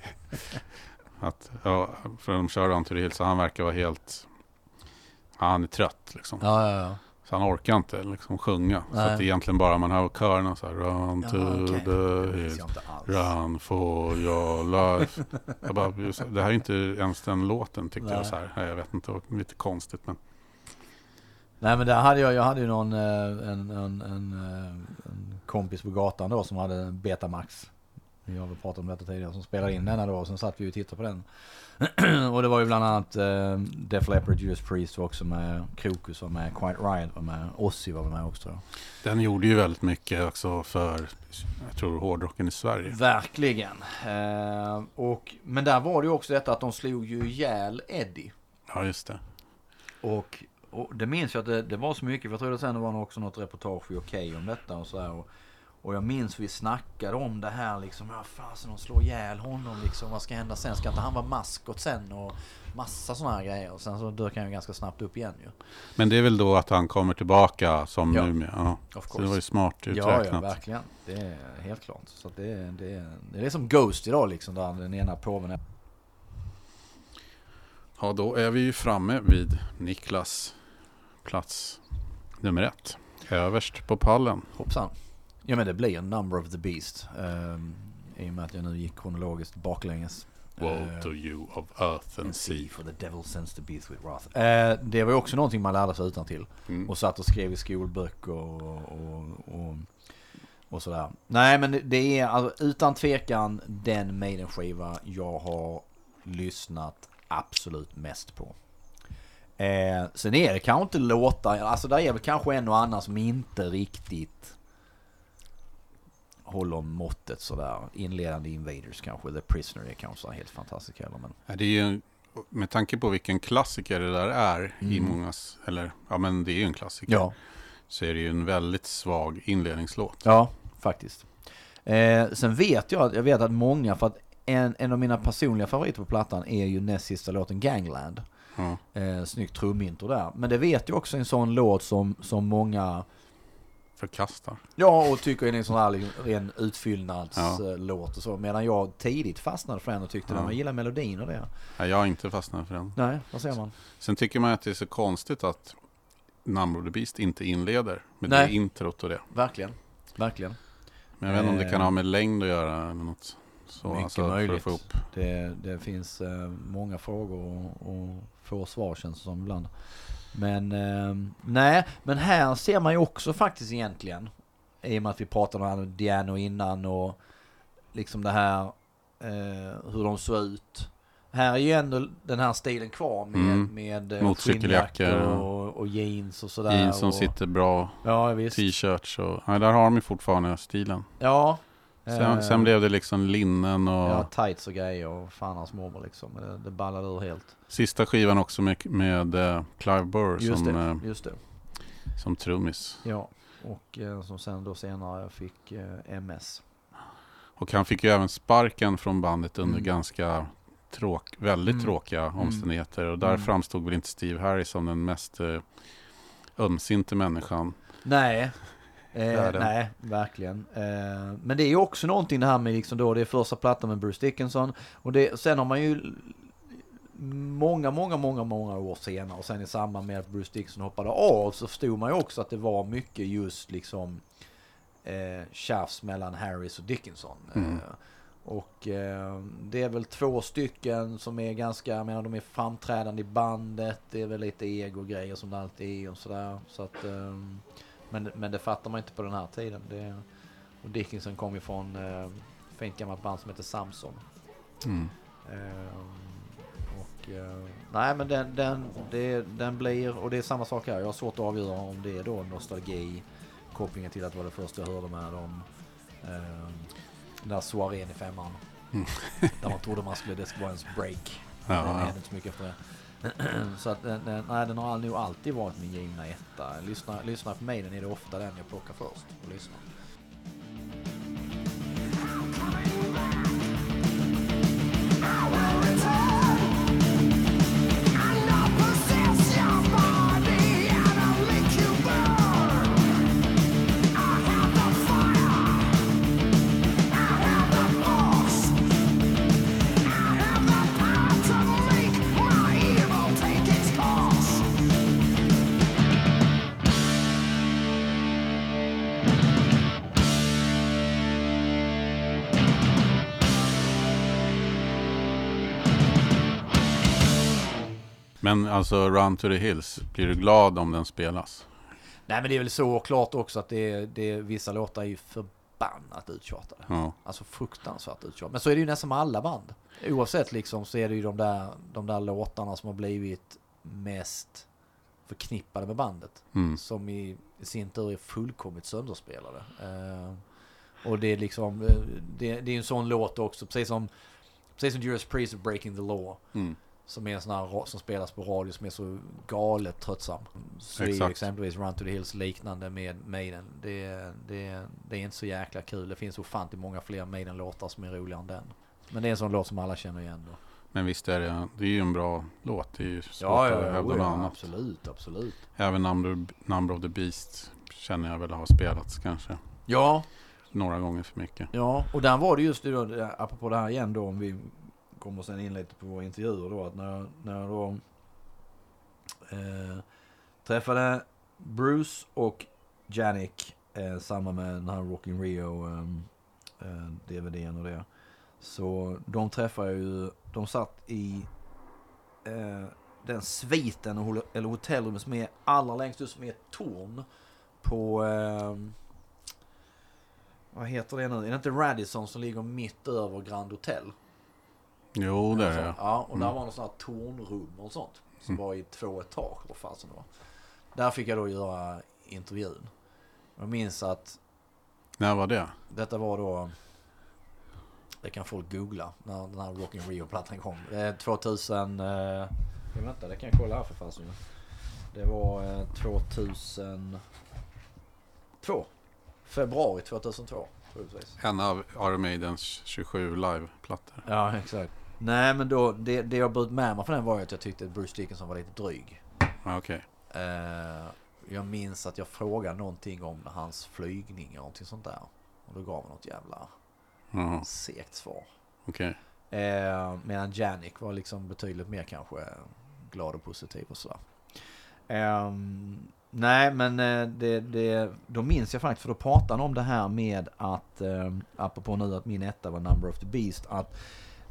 <laughs> att, ja, för de kör Run to the Hills så han verkar vara helt... Ja, han är trött liksom. Ja, ja. Så han orkar inte liksom sjunga. Så Nej. att det är egentligen bara man hör körerna så här. Run Ja, to okej. the hills. jag. Run for your life. jag bara, det här är inte ens den låten tyckte Nej. jag. Så här. Nej, Jag vet inte, det var lite konstigt. Men Nej men där hade jag, jag hade ju någon, eh, en, en, en, eh, en kompis på gatan då som hade en Betamax. Vi har väl pratat om detta tidigare, som spelade in denna då och sen satt vi och tittade på den. <clears throat> och det var ju bland annat eh, Def Leppard, Judas Priest var också med, Krokus var med, Quiet Riot var med, Ozzy var med också den gjorde ju väldigt mycket också för, jag tror, hårdrocken i Sverige. Verkligen. Eh, och, men där var det ju också detta att de slog ju ihjäl Eddie. Ja, just det. Och, och det minns jag att det, det var så mycket, för jag tror att sen det var också något reportage i Okej om detta och så här. Och, och jag minns vi snackade om det här liksom, ja fasen de slår ihjäl honom liksom, vad ska hända sen? Ska inte han vara maskot sen? Och massa sådana här grejer. Och sen så dök han ju ganska snabbt upp igen ju. Men det är väl då att han kommer tillbaka som Ja. med. Ja. Så det var ju smart Ja, uträknat. ja, verkligen. Det är helt klart. Så det, är- det, är- det är som Ghost idag liksom, där den ena påven är... Ja, då är vi ju framme vid Niklas plats nummer ett. Överst på pallen. Hoppsan. Ja men det blir en Number of the Beast. Um, I och med att jag nu gick kronologiskt baklänges. Woe Eh, to you of earth and sea. for the devil sends the beast with wrath. Eh, det var ju också någonting man lärde sig utan till Mm. Och satt och skrev i skolböcker och, och, och, och sådär. Nej men det, det är alltså, utan tvekan den Maiden-skiva jag har lyssnat absolut mest på. Eh, sen är det kanske inte låtar, alltså där är väl kanske en och annan som inte riktigt håller måttet sådär. Inledande Invaders kanske, The Prisoner är kanske helt fantastisk heller men. Ja, det är ju, med tanke på vilken klassiker det där är i Mm. mångas, eller ja men det är ju en klassiker. Ja, Så är det ju en väldigt svag inledningslåt. Ja, faktiskt. Eh, sen vet jag, jag vet att många, för att en, en av mina personliga favoriter på plattan är ju näst sista låten Gangland. Ja. Eh, snyggt trumintro där. Men det vet jag också en sån låt som, som många, Förkastar. ja och tycker är en sån här liksom, ren Ja. utfyllnadslåt och så. Medan jag tidigt fastnade för den och tyckte Ja. den, jag gillar melodin och det. Nej, jag har inte fastnat för den. Nej, vad säger man? Sen tycker man att det är så konstigt att Number of the Beast inte inleder med Nej. det introt och det. Verkligen, verkligen. Men jag vet inte om det kan Eh. ha med längd att göra eller något. Så, Mycket alltså, möjligt. Det, det finns eh, många frågor och, och få svar känns det som ibland. Men ehm, nej, men här ser man ju också faktiskt egentligen. I och med att vi pratade om Diano innan och liksom det här eh, hur de såg ut. Här är ju ändå den här stilen kvar med, Mm. med eh, Motorcykeljackor och- och, jeans och sådär. Jeans som och, sitter bra, Ja, t-shirts och... Ja, där har de ju fortfarande stilen. Ja. Sen, eh, sen blev det liksom linnen och Ja, tights och grejer och fan hans mormor liksom. Det, det ballade ur helt. sista skivan också med, med eh, Clive Burr Just som, det, eh, just det. som trummis. Ja. Och som sen då senare fick MS. Och han fick ju även sparken från bandet under Mm. ganska tråk, väldigt Mm. tråkiga Mm. omständigheter. Och där Mm. framstod väl inte Steve Harris som den mest ömsinte människan. Nej. Eh, nej, verkligen. Eh, men det är ju också någonting det här med liksom då, det är första plattan med Bruce Dickinson. Och det, sen har man ju många, många, många, många år senare och sen i samband med att Bruce Dickinson hoppade av så förstod man ju också att det var mycket just liksom eh, tjafs mellan Harris och Dickinson. Mm. Eh, och eh, det är väl två stycken som är ganska, jag menar de är framträdande i bandet. Det är väl lite ego-grejer som det alltid är och sådär. Så att, eh, men, men det fattar man inte på den här tiden. Det, och Dickinson kom ju från eh, fint gammalt band som heter Samson. Mm. Eh, och, eh, nej men den, den, det, den blir, och det är samma sak här. Jag har svårt att avgöra om det är då nostalgi, kopplingen till att det var det första jag hörde med dem. Eh, den där soarén i femman. Mm. där man trodde man skulle, det skulle vara ens break. Ja, det ja. hände inte så mycket efter det. <clears throat> så att den, den, nej, den har nog alltid varit min givna etta. Lyssna, lyssna på mig, den är det ofta den jag plockar först och lyssnar. Men alltså Run to the Hills, blir du glad om den spelas? Nej men det är väl så klart också att det, det, vissa låtar är ju förbannat uttjatade. Ja. Alltså fruktansvärt uttjatade. Men så är det ju nästan med alla band. Oavsett liksom så är det ju de där, de där låtarna som har blivit mest förknippade med bandet. Mm. Som i, i sin tur är fullkomligt sönderspelade. Eh, och det är liksom, eh, det, det är en sån låt också, precis som, precis som Judas Priest Breaking the Law. Mm. Som är en sån här som spelas på radio som är så galet tröttsam. Så är ju exempelvis Run to the Hills liknande med Maiden. Det, det, det är inte så jäkla kul. Det finns ofantligt många fler Maiden-låtar som är roligare än den. Men det är en sån låt som alla känner igen då. Men visst är det, det är ju en bra låt. Det är ju svårt Ja, att ja, hävda ja, något annat. absolut, absolut. Även Number, Number of the Beast känner jag väl har spelats kanske Ja, några gånger för mycket. ja, och där var det just det då, apropå det här igen då, om vi kommer sen in lite på våra intervjuer då, att när, när jag då eh, träffade Bruce och Janik eh, samma med den här Rockin' Rio ehm, eh, DVDn och det. Så de träffade jag ju, de satt i eh, den sviten, och eller hotellrummet som är allra längst ut som är ett torn på eh, vad heter det nu? Är det inte Radisson som ligger mitt över Grand Hotel? Jo, det är det. Ja, och där Mm. var något sånt här tornrum och sånt. Som Mm. var i två etage, vad fasen det var. Där fick jag då göra intervjun. Jag minns att När var det? detta var då... Det kan folk googla när den här Rockin' Rio-plattan kom. Eh, 2000... Eh, vänta, det kan jag kolla här för fasen. Det var eh, 2002. Februari 2002, troligtvis. En av Iron Maidens 27 live-plattor. Ja, exakt. Nej, men då, det, det jag bröt med mig för den var att jag tyckte att Bruce Dickinson var lite dryg. Ja, Okej. Eh, jag minns att jag frågade någonting om hans flygning och någonting sånt där. Och då gav han något jävla Jaha, segt svar. okej. Eh, medan Janik var liksom betydligt mer kanske glad och positiv och sådär. Ehm, nej, men eh, det, det, då minns jag faktiskt, för då pratade han om det här med att, eh, apropå nu att min etta var Number of the Beast, att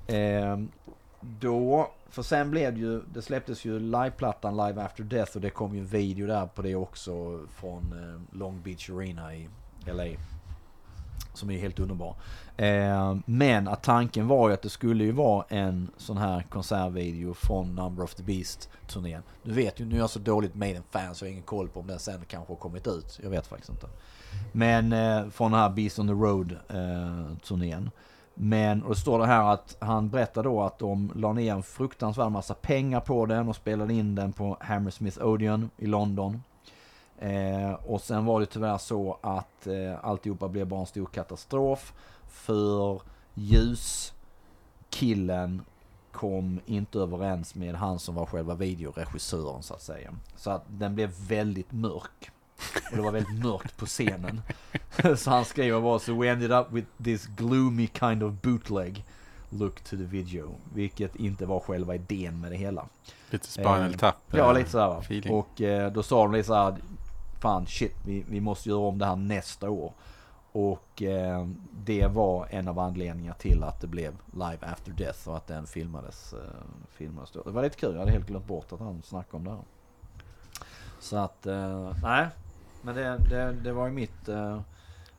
eh, då, för sen blev det ju, det släpptes ju liveplattan Live After Death och det kom ju en video där på det också från eh, Long Beach Arena i LA. Som är helt underbar. Eh, men att tanken var ju att det skulle ju vara en sån här konsertvideo från Number of the Beast-turnén. Nu vet ju, nu är jag så dåligt Maiden-fan så jag har ingen koll på om den sen kanske har kommit ut. Jag vet faktiskt inte. Men eh, från den här Beast on the Road-turnén. Eh, men, och det står det här att han berättar då att de la ner en fruktansvärd massa pengar på den och spelade in den på Hammersmith Odeon i London. Eh, och sen var det tyvärr så att eh, alltihopa blev bara en stor katastrof. För ljuskillen kom inte överens med han som var själva videoregissören så att säga. Så att den blev väldigt mörk. Och det var väldigt mörkt på scenen. <laughs> så han skriver bara så we ended up with this gloomy kind of bootleg look to the video. Vilket inte var själva idén med det hela. Lite Spinal Eh, Tap. Ja, eh, lite sådär va. feeling. Och eh, då sa de lite såhär, fan shit, vi, vi måste göra om det här nästa år. Och eh, det var en av anledningarna till att det blev Live After Death och att den filmades, eh, filmades då. Det var lite kul, jag hade helt glömt bort att han snackade om det här. Så att, eh, nej. Men det, det, det var ju mitt, eh,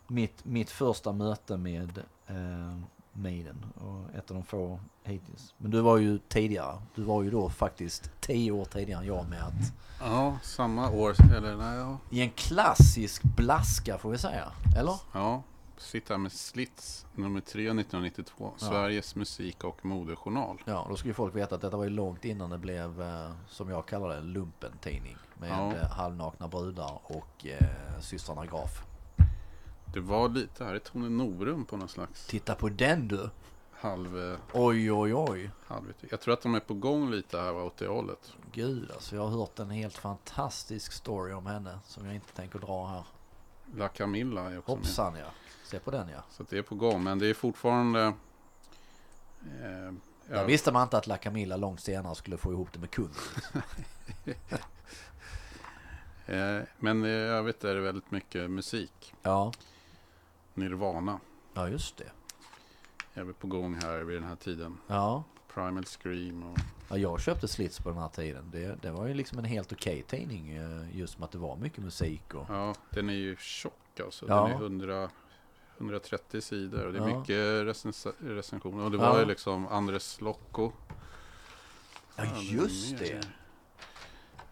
mitt, mitt första möte med eh, Maiden. Och ett av de få hittills. Men du var ju tidigare. Du var ju då faktiskt tio år tidigare än jag med att Ja, samma år. Eller nej, ja. i en klassisk blaska får vi säga. Eller? ja. Här med Slits nummer 3 1992. Ja. Sveriges musik och modejournal. Ja, då ska ju folk veta att detta var ju långt innan det blev, eh, som jag kallar det, lumpentidning. Med Ja. halvnakna brudar och eh, systrarna Graf. Det var lite här i Tone Norum på någon slags Titta på den du! halv... eh, Oj, oj, oj. halv jag tror att de är på gång lite här åt det hållet. Gud alltså, jag har hört en helt fantastisk story om henne som jag inte tänker dra här. La Camilla är också med. Hoppsan ja. Se på den ja. Så det är på gång. Men det är fortfarande... Eh, Där ja, visste man inte att La Camilla långt senare skulle få ihop det med kung. <laughs> eh, men i övrigt är det väldigt mycket musik. Ja, Nirvana ja just det. är väl på gång här vid den här tiden. Ja. Primal Scream och... Ja, jag köpte Slits på den här tiden. Det, det var ju liksom en helt okej tidning. eh, Just med att det var mycket musik och... Ja, den är ju tjock alltså. Ja. Den är 100, 130 sidor och det är Ja. mycket recens- recensioner. Och det Ja. var ju liksom Andres Locco. Ja, Ja, just det.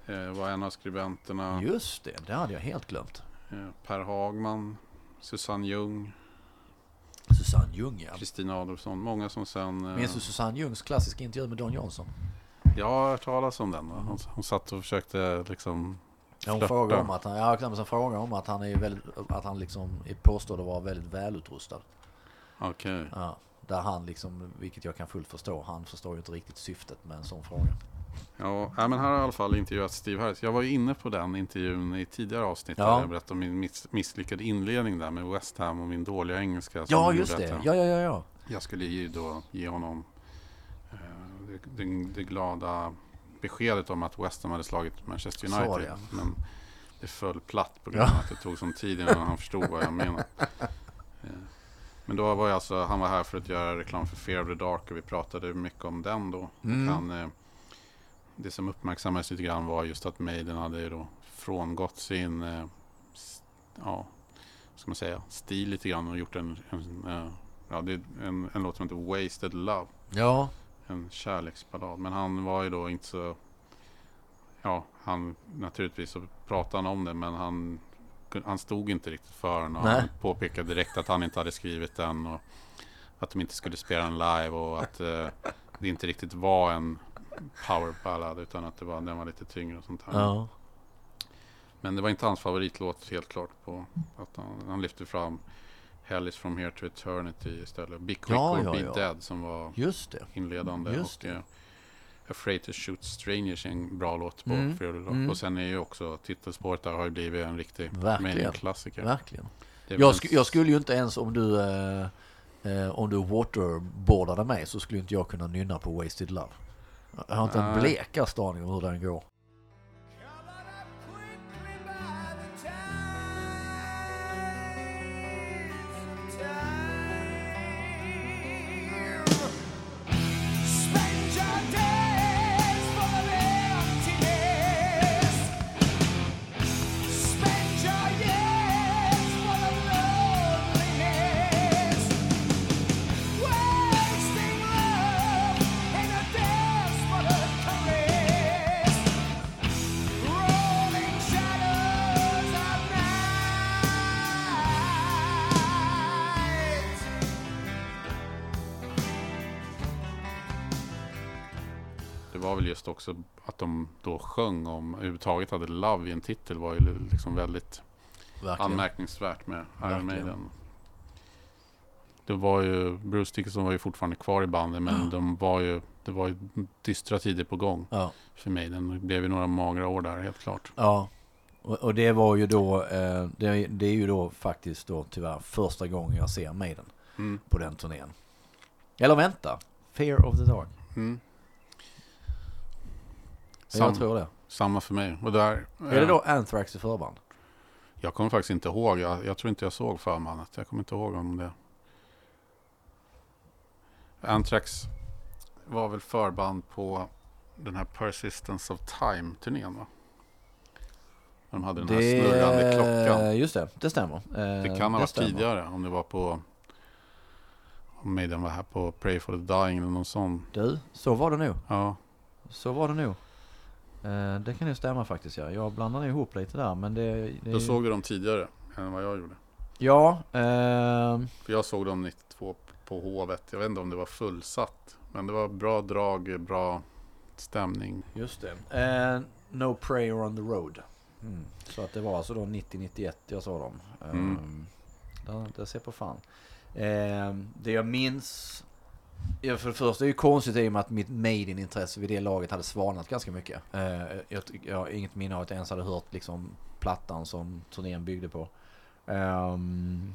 Eh, var en av skribenterna. Just det, det hade jag helt glömt. Eh, per Hagman. Susanne Ljung. Susanne Ljung ja. Kristina Adolfsson. Många som sen... eh, Minns du Susanne Ljungs klassiska intervju med Don Johnson? Jag har hört talas om den. va? Hon, hon satt och försökte liksom... Ja, hon frågade om att han, ja, sen frågade om att han är väldigt, att han liksom är påstådd att vara väldigt välutrustad. Okej. Ja, där han liksom, vilket jag kan fullt förstå, han förstår ju inte riktigt syftet med en sån fråga. Ja, men här har jag i alla fall intervjuat Steve Harris. Jag var ju inne på den intervjun i tidigare avsnitt. Ja. Där jag berättade om min miss- misslyckade inledning där med West Ham och min dåliga engelska. Ja, just det. Ja, ja, ja, ja. Jag skulle ju då ge honom eh, det, det, det glada beskedet om att West Ham hade slagit Manchester United. ja. Men det föll platt på grund Ja. av att det tog sån tid innan han förstod vad jag menade. <laughs> Eh, Men då var jag alltså, han var här för att göra reklam för Fear of the Dark och vi pratade mycket om den då. Mm. Han, eh, det som uppmärksammades lite grann var just att Maiden hade ju då frångått sin, eh, ja, ska man säga, stil lite grann och gjort en, en, eh, ja, det är en, en låt som heter Wasted Love. Ja, En kärleksballad. Men han var ju då inte så, ja, han naturligtvis så pratade han om det men han, han stod inte riktigt för den och Nej. han påpekade direkt att han inte hade skrivit den och att de inte skulle spela den live och att eh, det inte riktigt var en powerballad utan att det var, den var lite tyngre och sånt här. ja. Men det var inte hans favoritlåt helt klart på att han, han lyfte fram Hell is from here to eternity istället. Be quick Ja, or ja, be ja. dead som var Just det. inledande. Just och, eh, Afraid to shoot strangers är en bra låt på Mm, Dark. mm. Och sen är ju också titelspåret där har ju blivit en riktig Verkligen. Maiden-klassiker. Verkligen. Det Jag, sk- jag skulle ju inte ens om du eh, eh, om du waterboardade mig så skulle inte jag kunna nynna på Wasted Love. Jag har inte en blekaste aning om hur den går. Just också att de då sjöng om, överhuvudtaget hade Love i en titel var ju liksom väldigt Verkligen. anmärkningsvärt med Iron. Maiden. Det var ju, Bruce Dickinson var ju fortfarande kvar i bandet men de var ju, det var ju dystra tider på gång Ja. för Maiden. Det blev ju några magra år där helt klart. Ja, och, och det var ju då, eh, det, det är ju då faktiskt då tyvärr första gången jag ser Maiden Mm. på den turnén. Eller vänta, Fear of the Dark. Mm. Jag Sam, tror det. Samma för mig. Och där, Är det eh, då Anthrax i förband? Jag kommer faktiskt inte ihåg. Jag, jag tror inte jag såg förbandet. Jag kommer inte ihåg om det. Anthrax var väl förband på den här Persistence of Time-turnén va? De hade den här snurrande klockan. Just det, det stämmer. Eh, Det kan ha varit stämmer. tidigare om det var på om Maiden var här på Pray for the Dying eller någon sån. Du, så var det nog. Ja, Så var det nog. Eh, det kan ju stämma faktiskt ja. Jag blandar nog ihop lite där men det... det då såg vi dem tidigare än vad jag gjorde. Ja, ehm, För jag såg dem 92 på Hovet. Jag vet inte om det var fullsatt. Men det var bra drag, bra stämning. just det. Eh, no prayer on the road. Mm. Så att det var alltså då 90-91 jag såg dem. Mm. Um, det, det ser på fan. Ehm, det jag minns... Ja, för det första är det ju konstigt i och med att mitt Maiden-intresse vid det laget hade svalnat ganska mycket. Eh, jag, jag har inget minne av att jag ens hade hört liksom plattan som turnén byggde på. Um,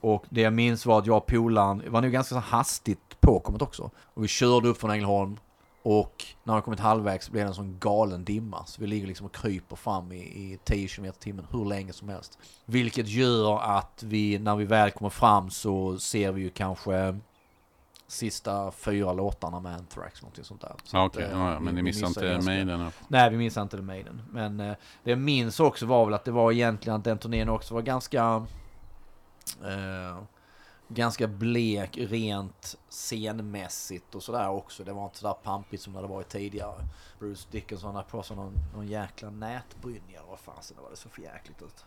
och det jag minns var att jag och polaren, var nog ganska så hastigt påkommet också. Och vi körde upp från Ängelholm och när vi kommit halvvägs blev det en sån galen dimma. Så vi ligger liksom och kryper fram i, i 10 km i timmen hur länge som helst. Vilket gör att vi, när vi väl kommer fram så ser vi ju kanske sista fyra låtarna med Anthrax, någonting sånt där. Så att, Okej, eh, ja, ja, men ni missar inte ganska- Maiden. Nej, vi minns inte The Maiden. Men eh, det jag minns också var väl att det var egentligen att den turnén också var ganska... Eh, ganska blek rent scenmässigt och sådär också. Det var inte sådär pampigt som det hade varit tidigare. Bruce Dickinson hade på sig någon, någon jäkla nätbrynja vad fasen det var det så för jäkligt ut.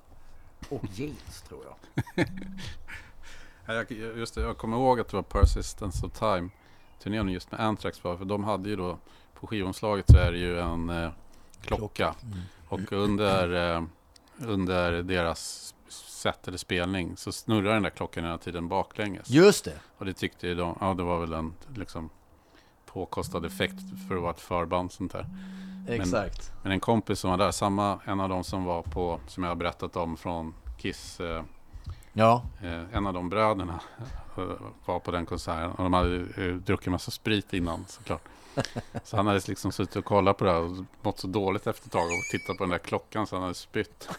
Och jeans tror jag. <laughs> Ja, Jag, just det, jag kommer ihåg att det var Persistence of Time turnén just med Anthrax var, för de hade ju då på skivomslaget så är det ju en eh, klocka Mm. och under, eh, under deras set eller spelning så snurrar den där klockan hela tiden baklänges. Just det! Och det tyckte ju de, ja det var väl en liksom påkostad effekt för att vara ett förband sånt där. Exakt. Men en kompis som var där, samma, en av de som var på, som jag har berättat om från Kiss, eh, Ja. Eh, en av de bröderna eh, var på den konserten och de hade eh, druckit massa sprit innan såklart. Så han hade liksom suttit och kollat på det här och mått så dåligt efter ett tag och tittat på den där klockan så han hade spytt.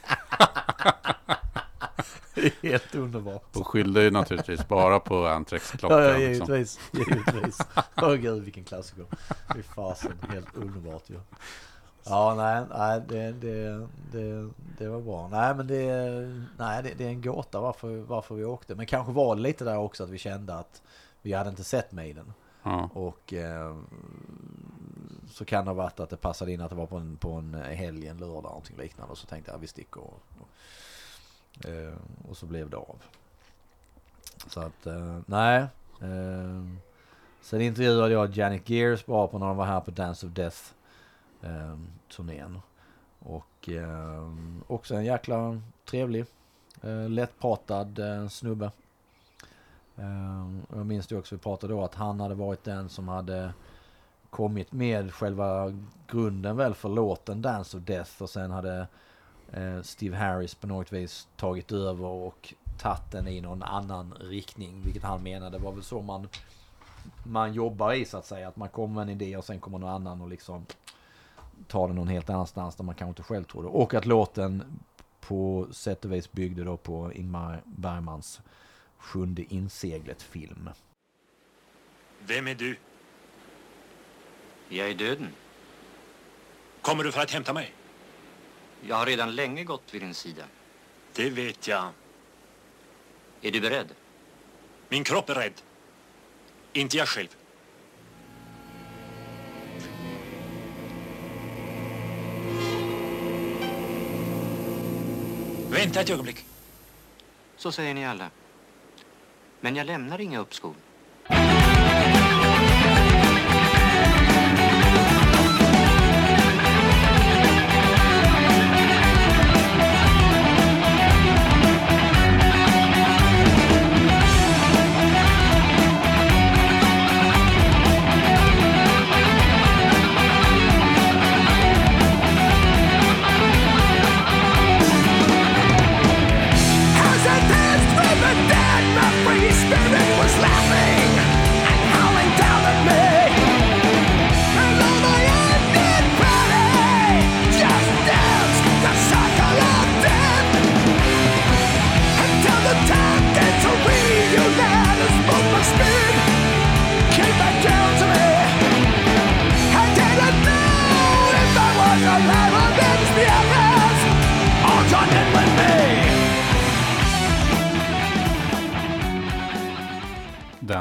<laughs> Helt underbart. Och skyllde ju naturligtvis bara på Anthrax Ja, ja, liksom. givetvis. Givetvis. Åh gud, vilken klassiker. Fy fasen, helt underbart ju. Ja, nej, nej det, det, det, det var bra. Nej, men det, nej, det, det är en gåta varför, varför vi åkte. Men kanske var det lite där också att vi kände att vi hade inte sett Maiden. Ja. Och eh, så kan det ha varit att det passade in att det var på en, på en helg, en lördag, någonting liknande. Och så tänkte jag vi sticker och, och, eh, och så blev det av. Så att, eh, nej. Eh, sen intervjuade jag Janet Gears bara på när de var här på Dance of Death eh, turnén. Och eh, också en jäkla trevlig, eh, lättpratad eh, snubbe. Eh, jag minns det också, vi pratade då att han hade varit den som hade kommit med själva grunden väl för låten Dance of Death och sen hade eh, Steve Harris på något vis tagit över och tagit den i någon annan riktning. Vilket han menade var väl så man, man jobbar i så att säga. Att man kommer med en idé och sen kommer någon annan och liksom tar den någon helt annanstans där man kanske inte själv tror det. Och att låten på sätt och vis byggde då på Ingmar Bergmans Sjunde inseglet-film. Vem är du? Jag är döden. Kommer du för att hämta mig? Jag har redan länge gått vid din sida. Det vet jag. Är du beredd? Min kropp är rädd. Inte jag själv. Vänta ett ögonblick. Så säger ni alla. Men jag lämnar inga uppskov.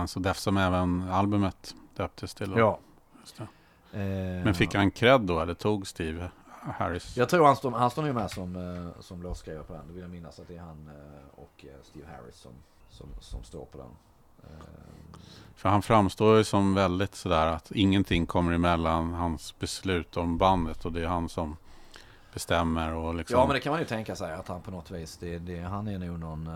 Dance och Death som även albumet döptes till. då. Ja. Just det. Eh, Men fick han cred då eller tog Steve Harris? Jag tror han står, han står nu med som, eh, som låtskrivare på den. Då vill jag minnas att det är han eh, och eh, Steve Harris som, som, som står på den. För han framstår ju som väldigt sådär att ingenting kommer emellan hans beslut om bandet och det är han som bestämmer och liksom. Ja men det kan man ju tänka sig att han på något vis, det, det, han är nog någon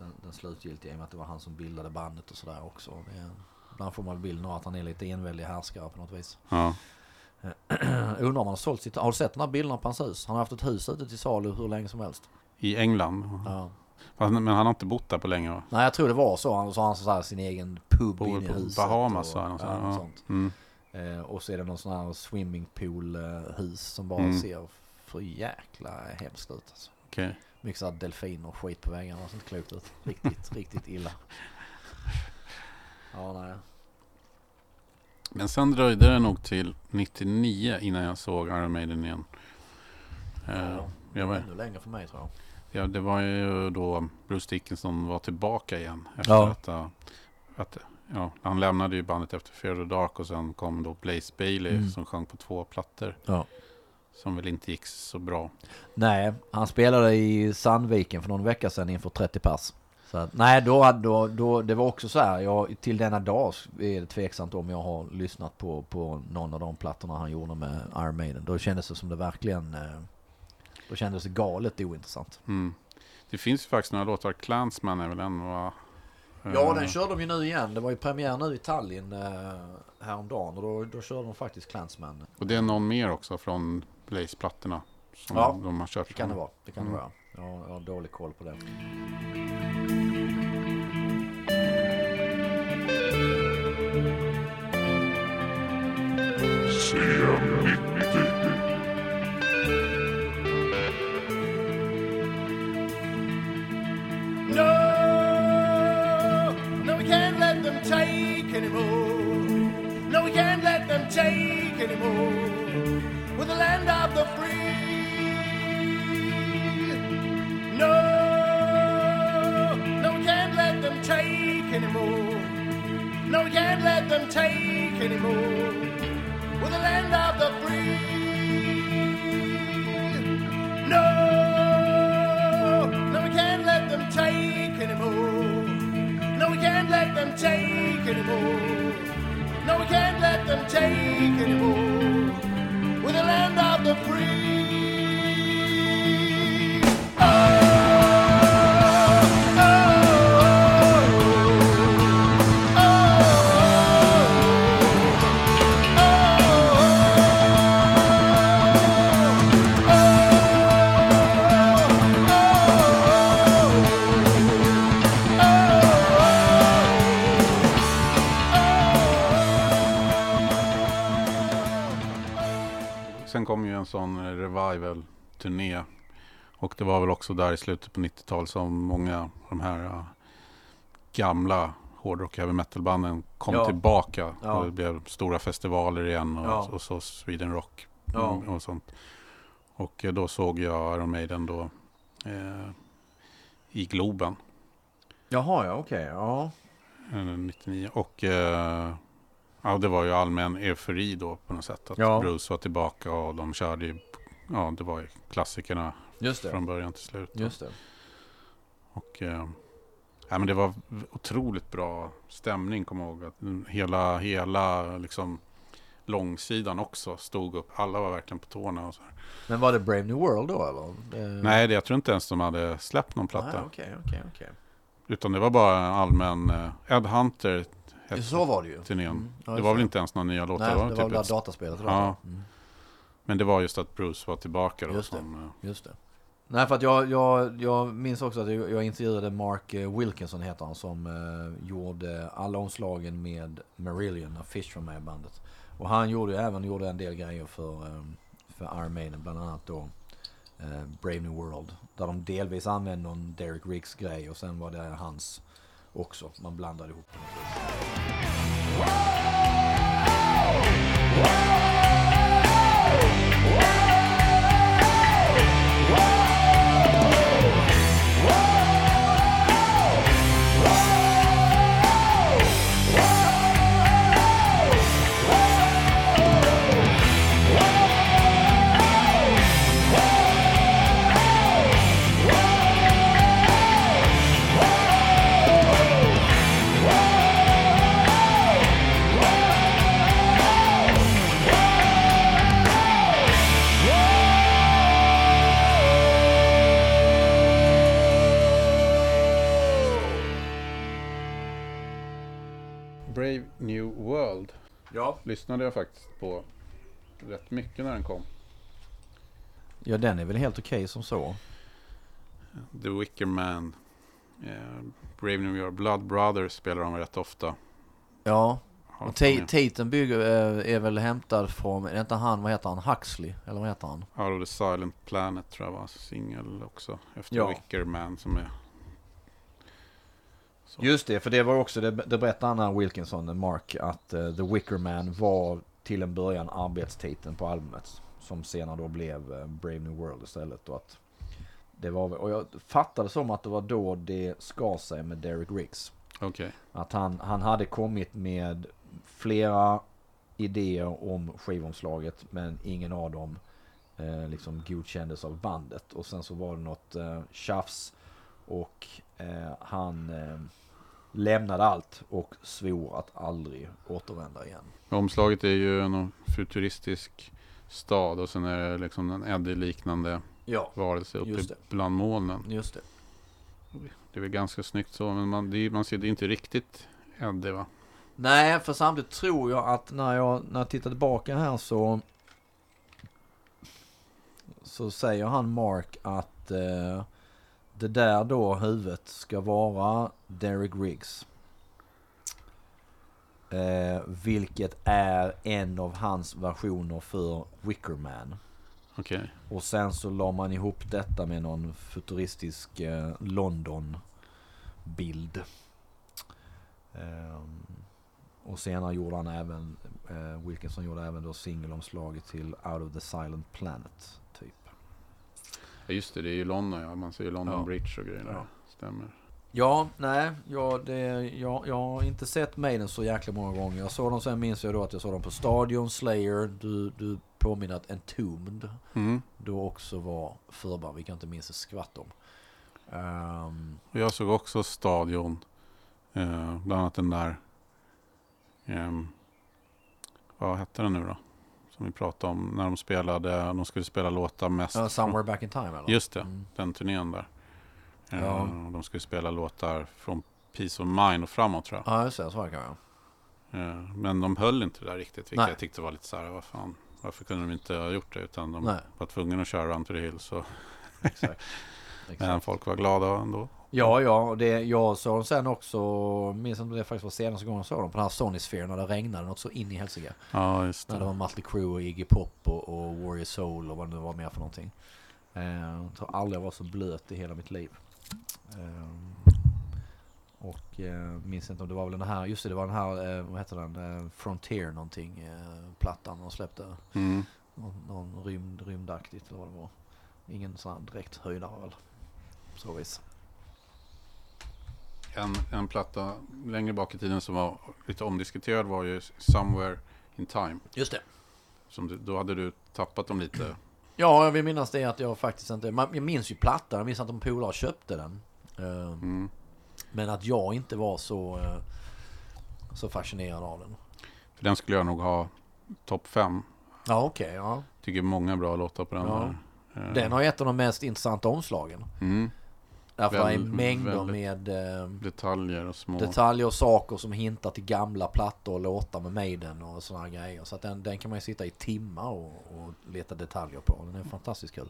den, den slutgiltiga i och med att det var han som bildade bandet och sådär också. Det, ibland får man bilden av att han är lite enväldig härskare på något vis. Ja. <clears throat> Undrar om han har sålt sitt, har du sett de här bilderna på hans hus? Han har haft ett hus ute till salu hur länge som helst. I England. Ja. Men han har inte bott där på länge va? Nej jag tror det var så, han, så har han så här sin egen pub Bor inne i på huset. Bahamas och, va? Något ja, sånt. Mm. Eh, och så är det någon sån här swimmingpool-hus som bara Mm. ser för jäkla hemskt ut. Alltså. Okej. Mycket såhär delfiner och skit på väggarna. Det inte klokt ut. Riktigt, <laughs> riktigt illa. Ja, nej. Men sen dröjde det nog till 99 innan jag såg Iron Maiden igen. Eh, Ja, jag var, Ännu längre för mig tror jag. ja, det var ju då Bruce Dickinson var tillbaka igen. Efter Ja. att, uh, att ja, han lämnade ju bandet efter Fear the Dark och sen kom då Blaze Bailey Mm. som sjöng på två plattor. Ja. Som väl inte gick så bra. Nej, han spelade i Sandviken för någon vecka sedan inför 30 pers. Så att, nej, då, då, då, det var också så här, jag, till denna dag är det tveksamt om jag har lyssnat på, på någon av de plattorna han gjorde med Iron Maiden. Då kändes det som det verkligen, eh, då kändes det galet ointressant. Mm. Det finns ju faktiskt några låtar. Clansman är väl en va? Ja, Eh, den körde de ju nu igen. Det var ju premiär nu i Tallinn eh, häromdagen och då, då körde de faktiskt Clansman. Och det är någon mer också från Blaze-plattorna. Som Ja, de har kört. Det kan det vara. Det kan Mm. det vara. Jag, jag har dålig koll på det. No, no, we can't let them take anymore. No, we can't let them take anymore. We're the land of the free. No, no, we can't let them take anymore. No, we can't let them take anymore. We're the land of the free. No, no, we can't let them take anymore. No, we can't let them take anymore. No, we can't let them take anymore. We're the land of the free. Oh, en sån revival-turné. Och det var väl också där i slutet på 90-talet som många av de här uh, gamla hårdrock och heavy metal-banden kom Ja. tillbaka. Ja. Och det blev stora festivaler igen och, Ja. och så Sweden Rock Ja. och, och sånt. Och eh, då såg jag Iron Maiden då eh, i Globen Jaha, ja okej. Ja. eh, 99. Och eh, ja, det var ju allmän eufori då på något sätt. Att Ja. Bruce var tillbaka och de körde ju, ja det var ju klassikerna Just det. från början till slut. Just det. Och eh, ja, men det var otroligt bra stämning, kommer jag ihåg. Att hela, hela liksom långsidan också stod upp. Alla var verkligen på tårna och så här. Men var det Brave New World då eller? Det... Nej, det, jag tror inte ens de hade släppt någon platta. Okej, okej, okej. Utan det var bara allmän... Eh, Ed Hunter hette Så var det ju. turnén. Mm, ja, det var väl inte ens några nya låtar. Nej, det var, typ det där ett- dataspelet. Ja. Mm. Men det var just att Bruce var tillbaka då. Just det. som, eh, Just det. Nej, för att jag, jag, jag minns också att jag, jag intervjuade Mark eh, Wilkinson, heter han, som eh, gjorde alla omslagen med Marillion, när Fish var med bandet. Och han gjorde ju även gjorde en del grejer för, eh, för Iron Maiden, bland annat då eh, Brave New World. Där de delvis använde någon Derek Riggs grej och sen var det hans också. Man blandar ihop det. World Ja. lyssnade jag faktiskt på rätt mycket när den kom. Ja, den är väl helt okej som så. The Wicker Man. Eh, Brave New World. Blood Brothers spelar de rätt ofta. Ja, och titeln bygger, eh, är väl hämtad från, är det inte han, vad heter han, Huxley? Eller vad heter han? Out of the Silent Planet tror jag var singel också. Efter Ja. Wicker Man som är... Så. Just det, för det var också, det, det berättade här Wilkinson, Mark, att eh, The Wicker Man var till en början arbetstiteln på albumet. Som senare då blev eh, Brave New World istället. Och, att det var, och jag fattade som att det var då det skar sig med Derek Riggs. Okej. Att han, han hade kommit med flera idéer om skivomslaget men ingen av dem eh, liksom godkändes av bandet. Och sen så var det något eh, tjafs och han eh, lämnade allt och svor att aldrig återvända igen. Omslaget är ju en futuristisk stad och sen är det liksom en Eddie-liknande Ja, varelse uppe bland molnen. just det. Det är väl ganska snyggt så, men man, det, man ser det inte riktigt Eddie va? Nej, för samtidigt tror jag att när jag, när jag tittar tillbaka här så så säger han Mark att eh, det där då huvudet ska vara Derek Riggs. Eh, vilket är en av hans versioner för Wickerman. Okej. Och sen så la man ihop detta med någon futuristisk eh, London-bild. Ehm, och senare gjorde han även, eh, Wilkinson gjorde även då singelomslaget till Out of the Silent Planet. Ja, just det, det är ju London ja. Man ser ju London Ja. Bridge och grejer där. Ja. Stämmer. Ja, nej, ja, det, ja, jag har inte sett Maiden så jäkla många gånger. Jag såg dem, sen minns jag då att jag såg dem på Stadion, Slayer, du, du påminner att Entombed Mm. då också var förband, vilket jag inte minns ett skvatt om. Och jag såg också Stadion. Eh, bland annat den där. ehm, vad hette den nu då? Som vi pratade om när de spelade. De skulle spela låtar mest. från- Somewhere Back in Time eller? Just det, Mm. den turnén där. Eh, Ja. och De skulle spela låtar från Peace of Mind och framåt tror jag. Ja, just det, så var det kanske. Eh, Men de höll inte det där riktigt. Vilket Nej. jag tyckte var lite så här, vad fan. Varför kunde de inte ha gjort det? Utan de Nej. var tvungna att köra Run to the Hills. Så. Exakt. <laughs> Men Exakt. folk var glada ändå. Ja, ja, och det, jag såg dem sen också, minns inte om det faktiskt var senaste gången jag såg dem, på den här Sony-sfären när det regnade något så in i helsike. Ja, just När det var det. Mötley Crüe och Iggy Pop och, och Warrior Soul och vad det nu var mer för någonting. Eh, jag tror aldrig jag var så blöt i hela mitt liv. Eh, och eh, minns inte om det var väl den här, just det, det var den här, eh, vad heter den, Frontier någonting, plattan de släppte. Mm. Någon, någon rymd, rymdaktigt eller vad det var. Ingen sån här direkt höjdare väl. På så vis. En, en platta längre bak i tiden som var lite omdiskuterad var ju Somewhere in Time. Just det. Som du, då hade du tappat dem lite. Ja, jag vill minnas det att jag faktiskt inte... man- Jag minns ju plattan, jag minns att de polare köpte den. Eh, Mm. Men att jag inte var så, eh, så fascinerad av den. För den skulle jag nog ha topp fem. Ja, okej. ja. Tycker många bra låtar på den Ja. där. Eh, Den har ett av de mest intressanta omslagen. mm. Därför är mängder med eh, Detaljer och små. detaljer och saker som hintar till gamla plattor och låtar med Maiden och sådana grejer. Så att den, den kan man ju sitta i timmar och, och leta detaljer på. Den är fantastiskt kul.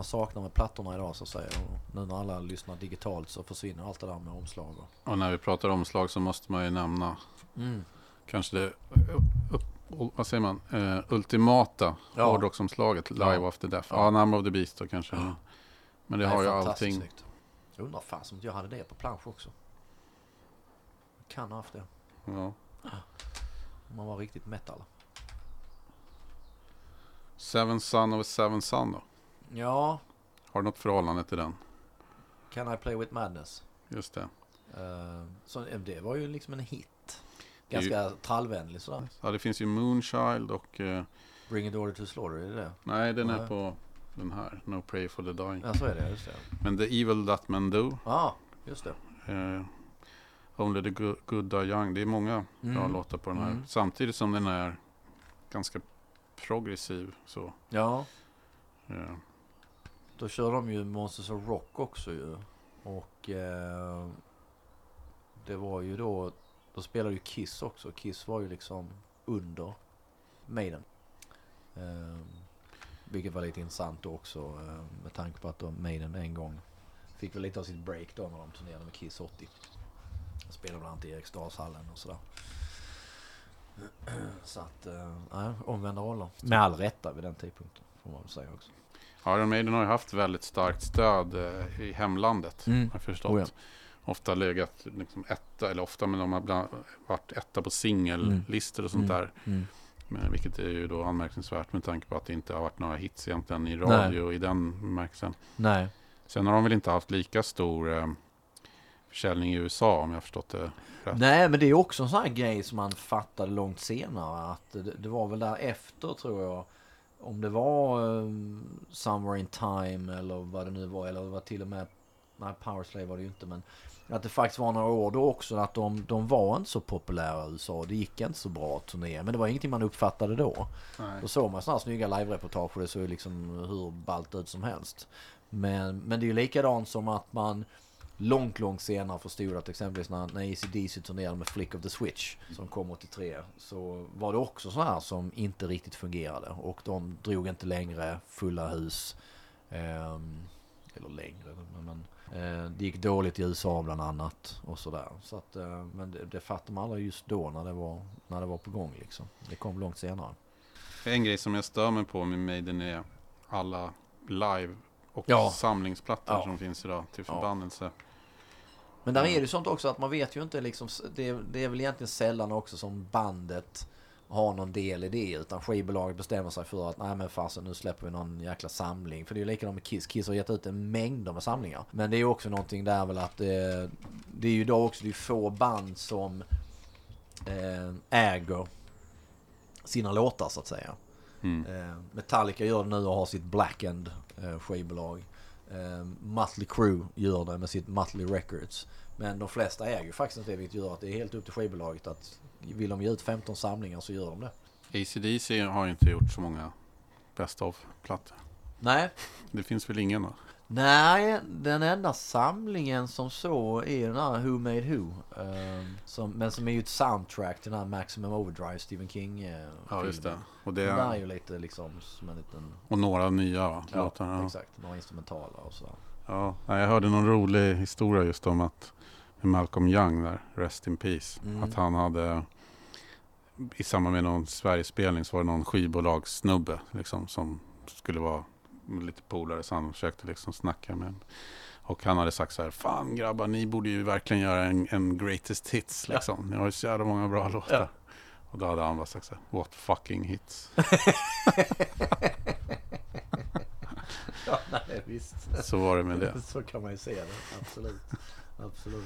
Man saknar med plattorna idag så att säga. Och nu när alla lyssnar digitalt så försvinner allt det där med omslag. Och... Och när vi pratar omslag så måste man ju nämna Mm. kanske det vad säger man? Eh, ultimata Ja. hårdrocksomslaget Live Ja. After Death. Ja. Ja, Number of the Beast då kanske. Ja. Men det är har ju allting. snyggt. Jag undrar fan som inte jag hade det på plansch också. Kan ha haft det. Ja. Om man var riktigt metal. Seven Son of a Seven Son då? Ja, Har du något förhållande till den? Can I Play With Madness? Just det. Eh, så eh, det var ju liksom en hit. är ju- Ganska trallvänlig sådär. Ja, det finns ju Moonchild och... eh, Bring it order to slaughter, är det det? nej, den är Nej. på den här. No Pray for the Dying. Ja, så är det. Just det. Men The Evil That Men Do. Ja, just det. Eh, Only the Good, good Die Young. Det är många bra Mm. låtar på den här. Mm. Samtidigt som den är ganska progressiv. Så, Ja, eh, då kör de ju Monsters of Rock också ju. Och eh, det var ju då, då spelade ju Kiss också. Kiss var ju liksom under Maiden. Eh, vilket var lite intressant då också eh, med tanke på att då Maiden en gång fick väl lite av sitt break då när de turnerade med Kiss 80. De spelade bland annat i Eriksdalshallen och sådär. Så att, eh, nej, omvända roller. Med all rätta vid den tidpunkten får man väl säga också. Iron Maiden har ju haft väldigt starkt stöd eh, i hemlandet. Mm. Har förstått. Oh ja. Ofta legat liksom etta, eller ofta, men de har bland, varit etta på singellistor och sånt Mm. där. Mm. Men, vilket är ju då anmärkningsvärt med tanke på att det inte har varit några hits egentligen i radio i den bemärkelsen. Nej. Sen har de väl inte haft lika stor eh, försäljning i USA om jag har förstått det rätt. Nej, men det är också en sån här grej som man fattade långt senare. Att det, det var väl där efter tror jag. Om det var um, Somewhere in Time eller vad det nu var. Eller det var till och med, nej Power Slave var det ju inte. Men att det faktiskt var några år då också att de, de var inte så populära i USA. Det gick inte så bra att turnera. Men det var ingenting man uppfattade då. Nej. Då såg man sådana här snygga live-reportage och det såg ju liksom hur ballt ut som helst. Men, men det är ju likadant som att man långt, långt senare förstod att exempelvis när, när AC/DC turnerade med Flick of the Switch som kom 83 så var det också så här som inte riktigt fungerade och de drog inte längre fulla hus. Ehm, eller längre, men, eh, det gick dåligt i USA bland annat och sådär. Så att, eh, men det, det fattade man aldrig just då när det, var, när det var på gång liksom. Det kom långt senare. En grej som jag stör mig på med Maiden är alla live och Ja. samlingsplattor Ja. som finns idag till Ja. Men där är det sånt också att man vet ju inte liksom, det, är- det är väl egentligen sällan också som bandet har någon del i det. Utan skivbolaget bestämmer sig för att nej men fasen nu släpper vi någon jäkla samling. För det är ju likadant med Kiss. Kiss har gett ut en mängd med samlingar. Men det är ju också någonting där väl att det, det är ju då också det är få band som eh, äger sina låtar så att säga. Mm. Eh, Metallica gör det nu och har sitt Black End eh, skivbolag. Eh, Mötley Crüe gör det med sitt Mötley Records. Men de flesta äger ju faktiskt inte det vilket gör att det är helt upp till skivbolaget att vill de ge ut 15 samlingar så gör de det. AC/DC har ju inte gjort så många Best of-plattor. Nej, Det finns väl ingen då? Nej, den enda samlingen som så är den här Who Made Who. Eh, som, men som är ju ett soundtrack till den här Maximum Overdrive, Stephen King eh, Ja, just det. Och, där är det, ju lite liksom som en liten... och några nya va? Ja, låtar. Ja. exakt. Några instrumentala och sådär. Ja, jag hörde någon rolig historia just om att Malcolm Young där, Rest in Peace, Mm. att han hade i samband med någon Sverigespelning så var det någon skivbolagssnubbe liksom, som skulle vara lite polare så han försökte liksom snacka med. Och han hade sagt så här, fan grabbar ni borde ju verkligen göra en, en greatest hits liksom. Ni har ju så jävla många bra låtar. Ja. Och då hade han bara sagt så här, what fucking hits. <laughs> <laughs> Ja, nej, visst. Så var det med <laughs> det. Så kan man ju se det, absolut. Absolut.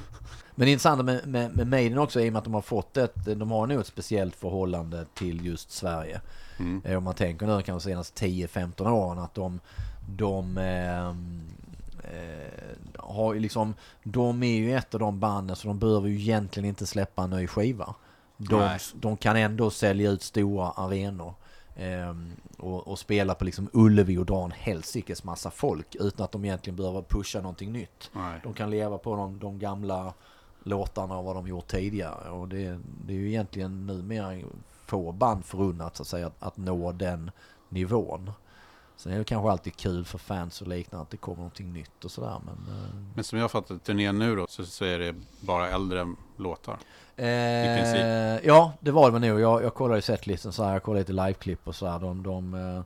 Men det intressanta med, med, med Maiden också är i och med att de har fått ett, de har nog ett speciellt förhållande till just Sverige. Mm. Eh, Om man tänker nu kanske senaste 10-15 åren att de, de ehm, eh, har liksom, de är ju ett av de banden så de behöver ju egentligen inte släppa en ny skiva. De, de kan ändå sälja ut stora arenor. Ehm, och, och spela på liksom Ullevi och dra en helsikes massa folk utan att de egentligen behöver pusha någonting nytt. Nej. De kan leva på de, de gamla låtarna och vad de gjort tidigare. Och det, det är ju egentligen numera få band förunnat så att säga att, att nå den nivån. Sen är det kanske alltid kul för fans och liknande att det kommer någonting nytt och sådär. Men, eh, Men som jag fattar turnén nu då så, så är det bara äldre låtar. Eh, princip. Ja, det var det nog. Jag, jag kollade ju setlisten så här. Jag kollade lite liveklipp och så här. De, de, eh,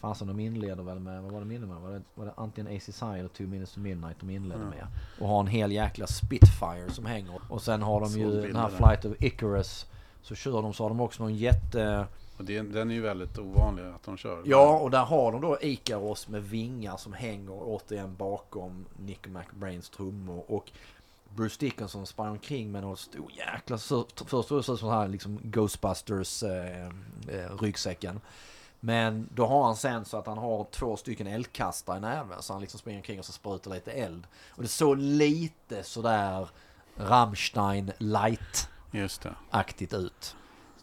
fasen de inleder väl med, vad var de inledde med? Var det, var det antingen ACSI eller Two Minutes to Midnight de inledde Ja. med? Och har en hel jäkla Spitfire som hänger. Och sen har de ju den här. Flight of Icarus. Så kör de, så har de också någon jätte... Och det, den är ju väldigt ovanlig att de kör. Ja, och där har de då Ikaros med vingar som hänger återigen bakom Nick McBrains trummor. Och Bruce Dickinson sprang omkring med någon stor jäkla... Så, först såg det ut som här liksom Ghostbusters eh, eh. Men då har han sen så att han har två stycken eldkastare i näven så han liksom springer omkring och så sprutar lite eld. Och det såg lite sådär Rammstein light-aktigt ut.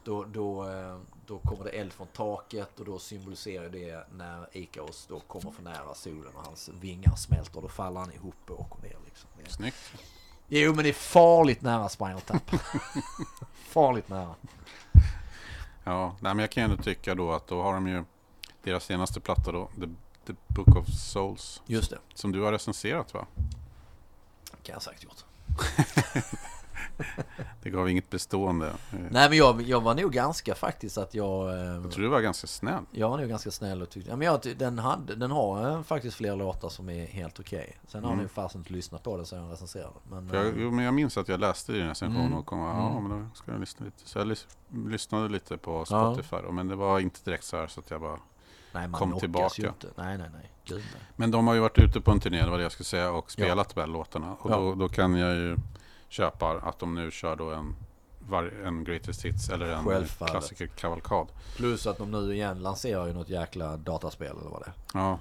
Då, då, eh, då kommer det eld från taket och då symboliserar det när Ikaros då kommer för nära solen och hans vingar smälter och då faller han ihop och åker ner. Liksom. Snyggt. Jo men det är farligt nära Spinal Tap. <laughs> farligt nära. Ja, nej, men jag kan ju ändå tycka då att då har de ju deras senaste platta då, The, The Book of Souls, Just det, som du har recenserat va? kan jag sagt gjort. <laughs> Det gav inget bestående. Nej men jag, jag var nog ganska faktiskt att jag... eh, Jag tror du var ganska snäll. Jag var nog ganska snäll och tyckte... Ja, men jag, den, hade, den har eh, faktiskt fler låtar som är helt okej. Sen har Mm. ni fasen inte lyssnat på den sen jag recenserade. Men, jag, eh, jo, men jag minns att jag läste i din recension Mm. och kom ja, Mm. men då ska jag lyssna lite. Så jag lys- lyssnade lite på Spotify då, men det var inte direkt så här så att jag bara... nej, man kom tillbaka. Ju inte. Nej, nej, nej. Gud nej. Men de har ju varit ute på en turné, det var det jag skulle säga, och spelat de här låtarna. Och Ja. då, då kan jag ju köpa att de nu kör då en, en Greatest Hits eller en klassikerkavalkad. Plus att de nu igen lanserar ju något jäkla dataspel eller vad det är. Ja,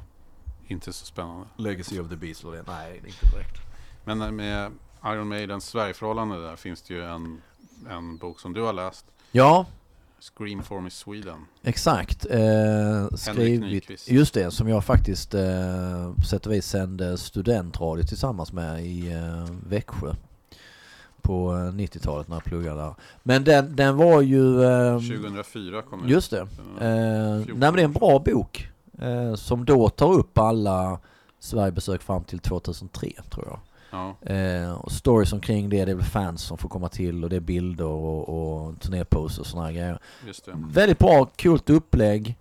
inte så spännande. Legacy of the Beast eller det. Nej, inte direkt. Men med Iron Maidens Sverigeförhållande där finns det ju en, en bok som du har läst. Ja, Scream for me Sweden. exakt. Eh, skrivit, just det, som jag faktiskt eh, på sätt och vis sände studentradio tillsammans med i eh, Växjö. På eh, 90-talet när jag pluggade där. Men den, den var ju... Eh, 2004 kom ut. Just det. Den Eh, nej 14 men det är en bra bok. Eh, som då tar upp alla Sverigebesök fram till 2003 tror jag. Ja, Eh, och stories omkring det, det är väl fans som får komma till och det är bilder och, och turnéposts och sådana grejer. just det. Väldigt bra, kul upplägg.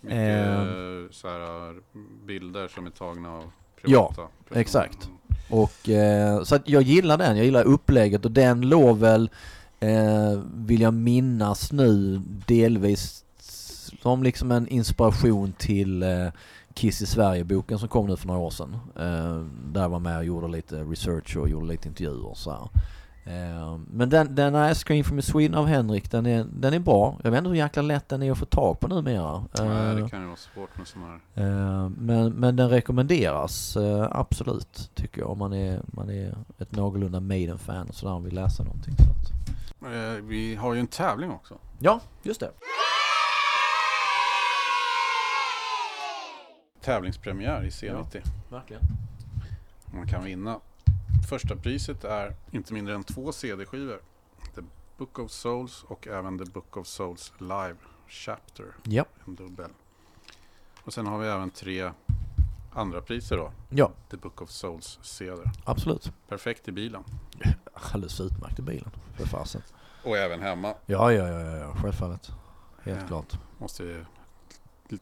Mycket Eh, så här, bilder som är tagna av Ja, privata personer. exakt. Och eh, så att jag gillar den, jag gillar upplägget och den låg väl, eh, vill jag minnas nu, delvis som liksom en inspiration till eh, Kiss i Sverige-boken som kom nu för några år sedan. Eh, där jag var med och gjorde lite research och gjorde lite intervjuer och så här. Eh, men den, den är Screen from Sweden av Henrik, den är, den är bra. Jag vet inte hur jäkla lätt den är att få tag på numera. Nej, det kan ju vara svårt med sådana här. Eh, Men, men den rekommenderas eh, absolut tycker jag om man är, man är ett någorlunda Maiden-fan och sådär och vill läsa någonting. Så att. Eh, vi har ju en tävling också. Ja, just det. Tävlingspremiär i C90. Verkligen. Man kan vinna. Första priset är inte mindre än två CD-skivor. The Book of Souls och även The Book of Souls Live Chapter. Ja, En dubbel. Och sen har vi även tre andra priser då. ja The Book of Souls CD. absolut. Perfekt i bilen. Alldeles utmärkt i bilen, för fasen. Och även hemma. Ja, ja, ja, ja, ja, självfallet. Helt Ja. klart. Måste vi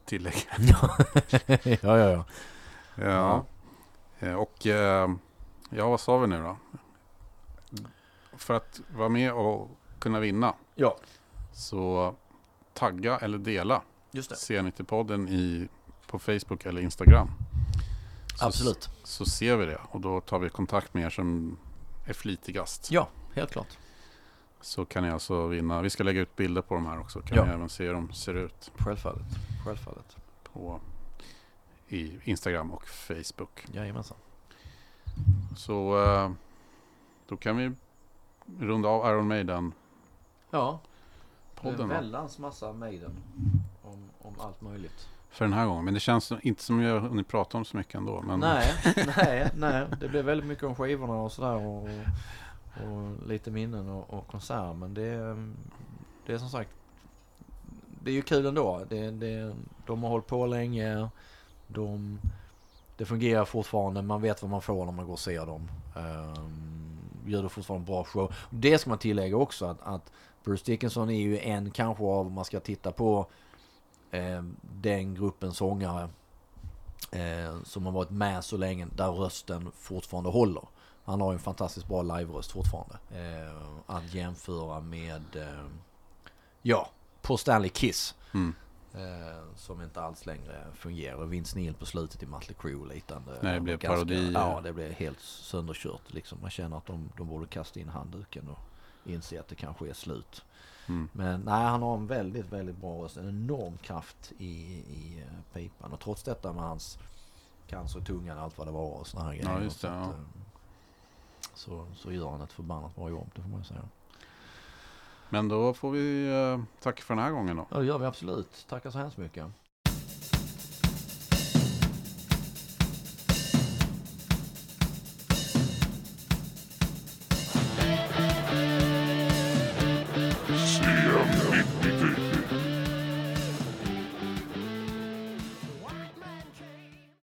tillägga. <laughs> ja, ja, ja. Ja. Eh, Och eh, ja, vad sa vi nu då? För att vara med och kunna vinna Ja, så tagga eller dela just det. C90-podden i, på Facebook eller Instagram. Så, Absolut. Så ser vi det och då tar vi kontakt med er som är flitigast. Ja, helt klart. Så kan ni alltså vinna. Vi ska lägga ut bilder på de här också. Kan Ja. ni även se hur de ser ut Självfallet. Självfallet. på i Instagram och Facebook. Jajamensan. Så eh, då kan vi runda av Iron Maiden Ja, podden då, väldans massa Maiden om, om allt möjligt. för den här gången. Men det känns inte som jag har hunnit prata om så mycket ändå. Men Nej, <laughs> nej, nej. Det blev väldigt mycket om skivorna och sådär och, och lite minnen och, och konserter. Men det, är- det är som sagt, det är ju kul ändå. Det, det, de har hållit på länge. De, det fungerar fortfarande. Man vet vad man får när man går och ser dem. Um, gör det fortfarande en bra show. Det ska man tillägga också att, att Bruce Dickinson är ju en kanske av, om man ska titta på eh, den gruppen sångare eh, som har varit med så länge där rösten fortfarande håller. Han har ju en fantastiskt bra live-röst fortfarande. Eh, att jämföra med, eh, ja, på Stanley Kiss. Mm. Eh, som inte alls längre fungerar. Vince Neil på slutet i Mötley Crüe liknande. Nej, det blev Ganska- parodi. Ja, det blev helt sönderkört. Liksom. Man känner att de, de borde kasta in handduken och inse att det kanske är slut. Mm. Men nej, han har en väldigt, väldigt bra röst. En enorm kraft i, i eh, pipan. Och trots detta med hans cancer i tungan och allt vad det var och såna här grejer. just så, det, att, ja. eh, så, så gör han ett förbannat bra jobb, det får man ju säga. Men då får vi eh, tacka för den här gången då. Ja, det gör vi absolut. Tackar så hemskt mycket.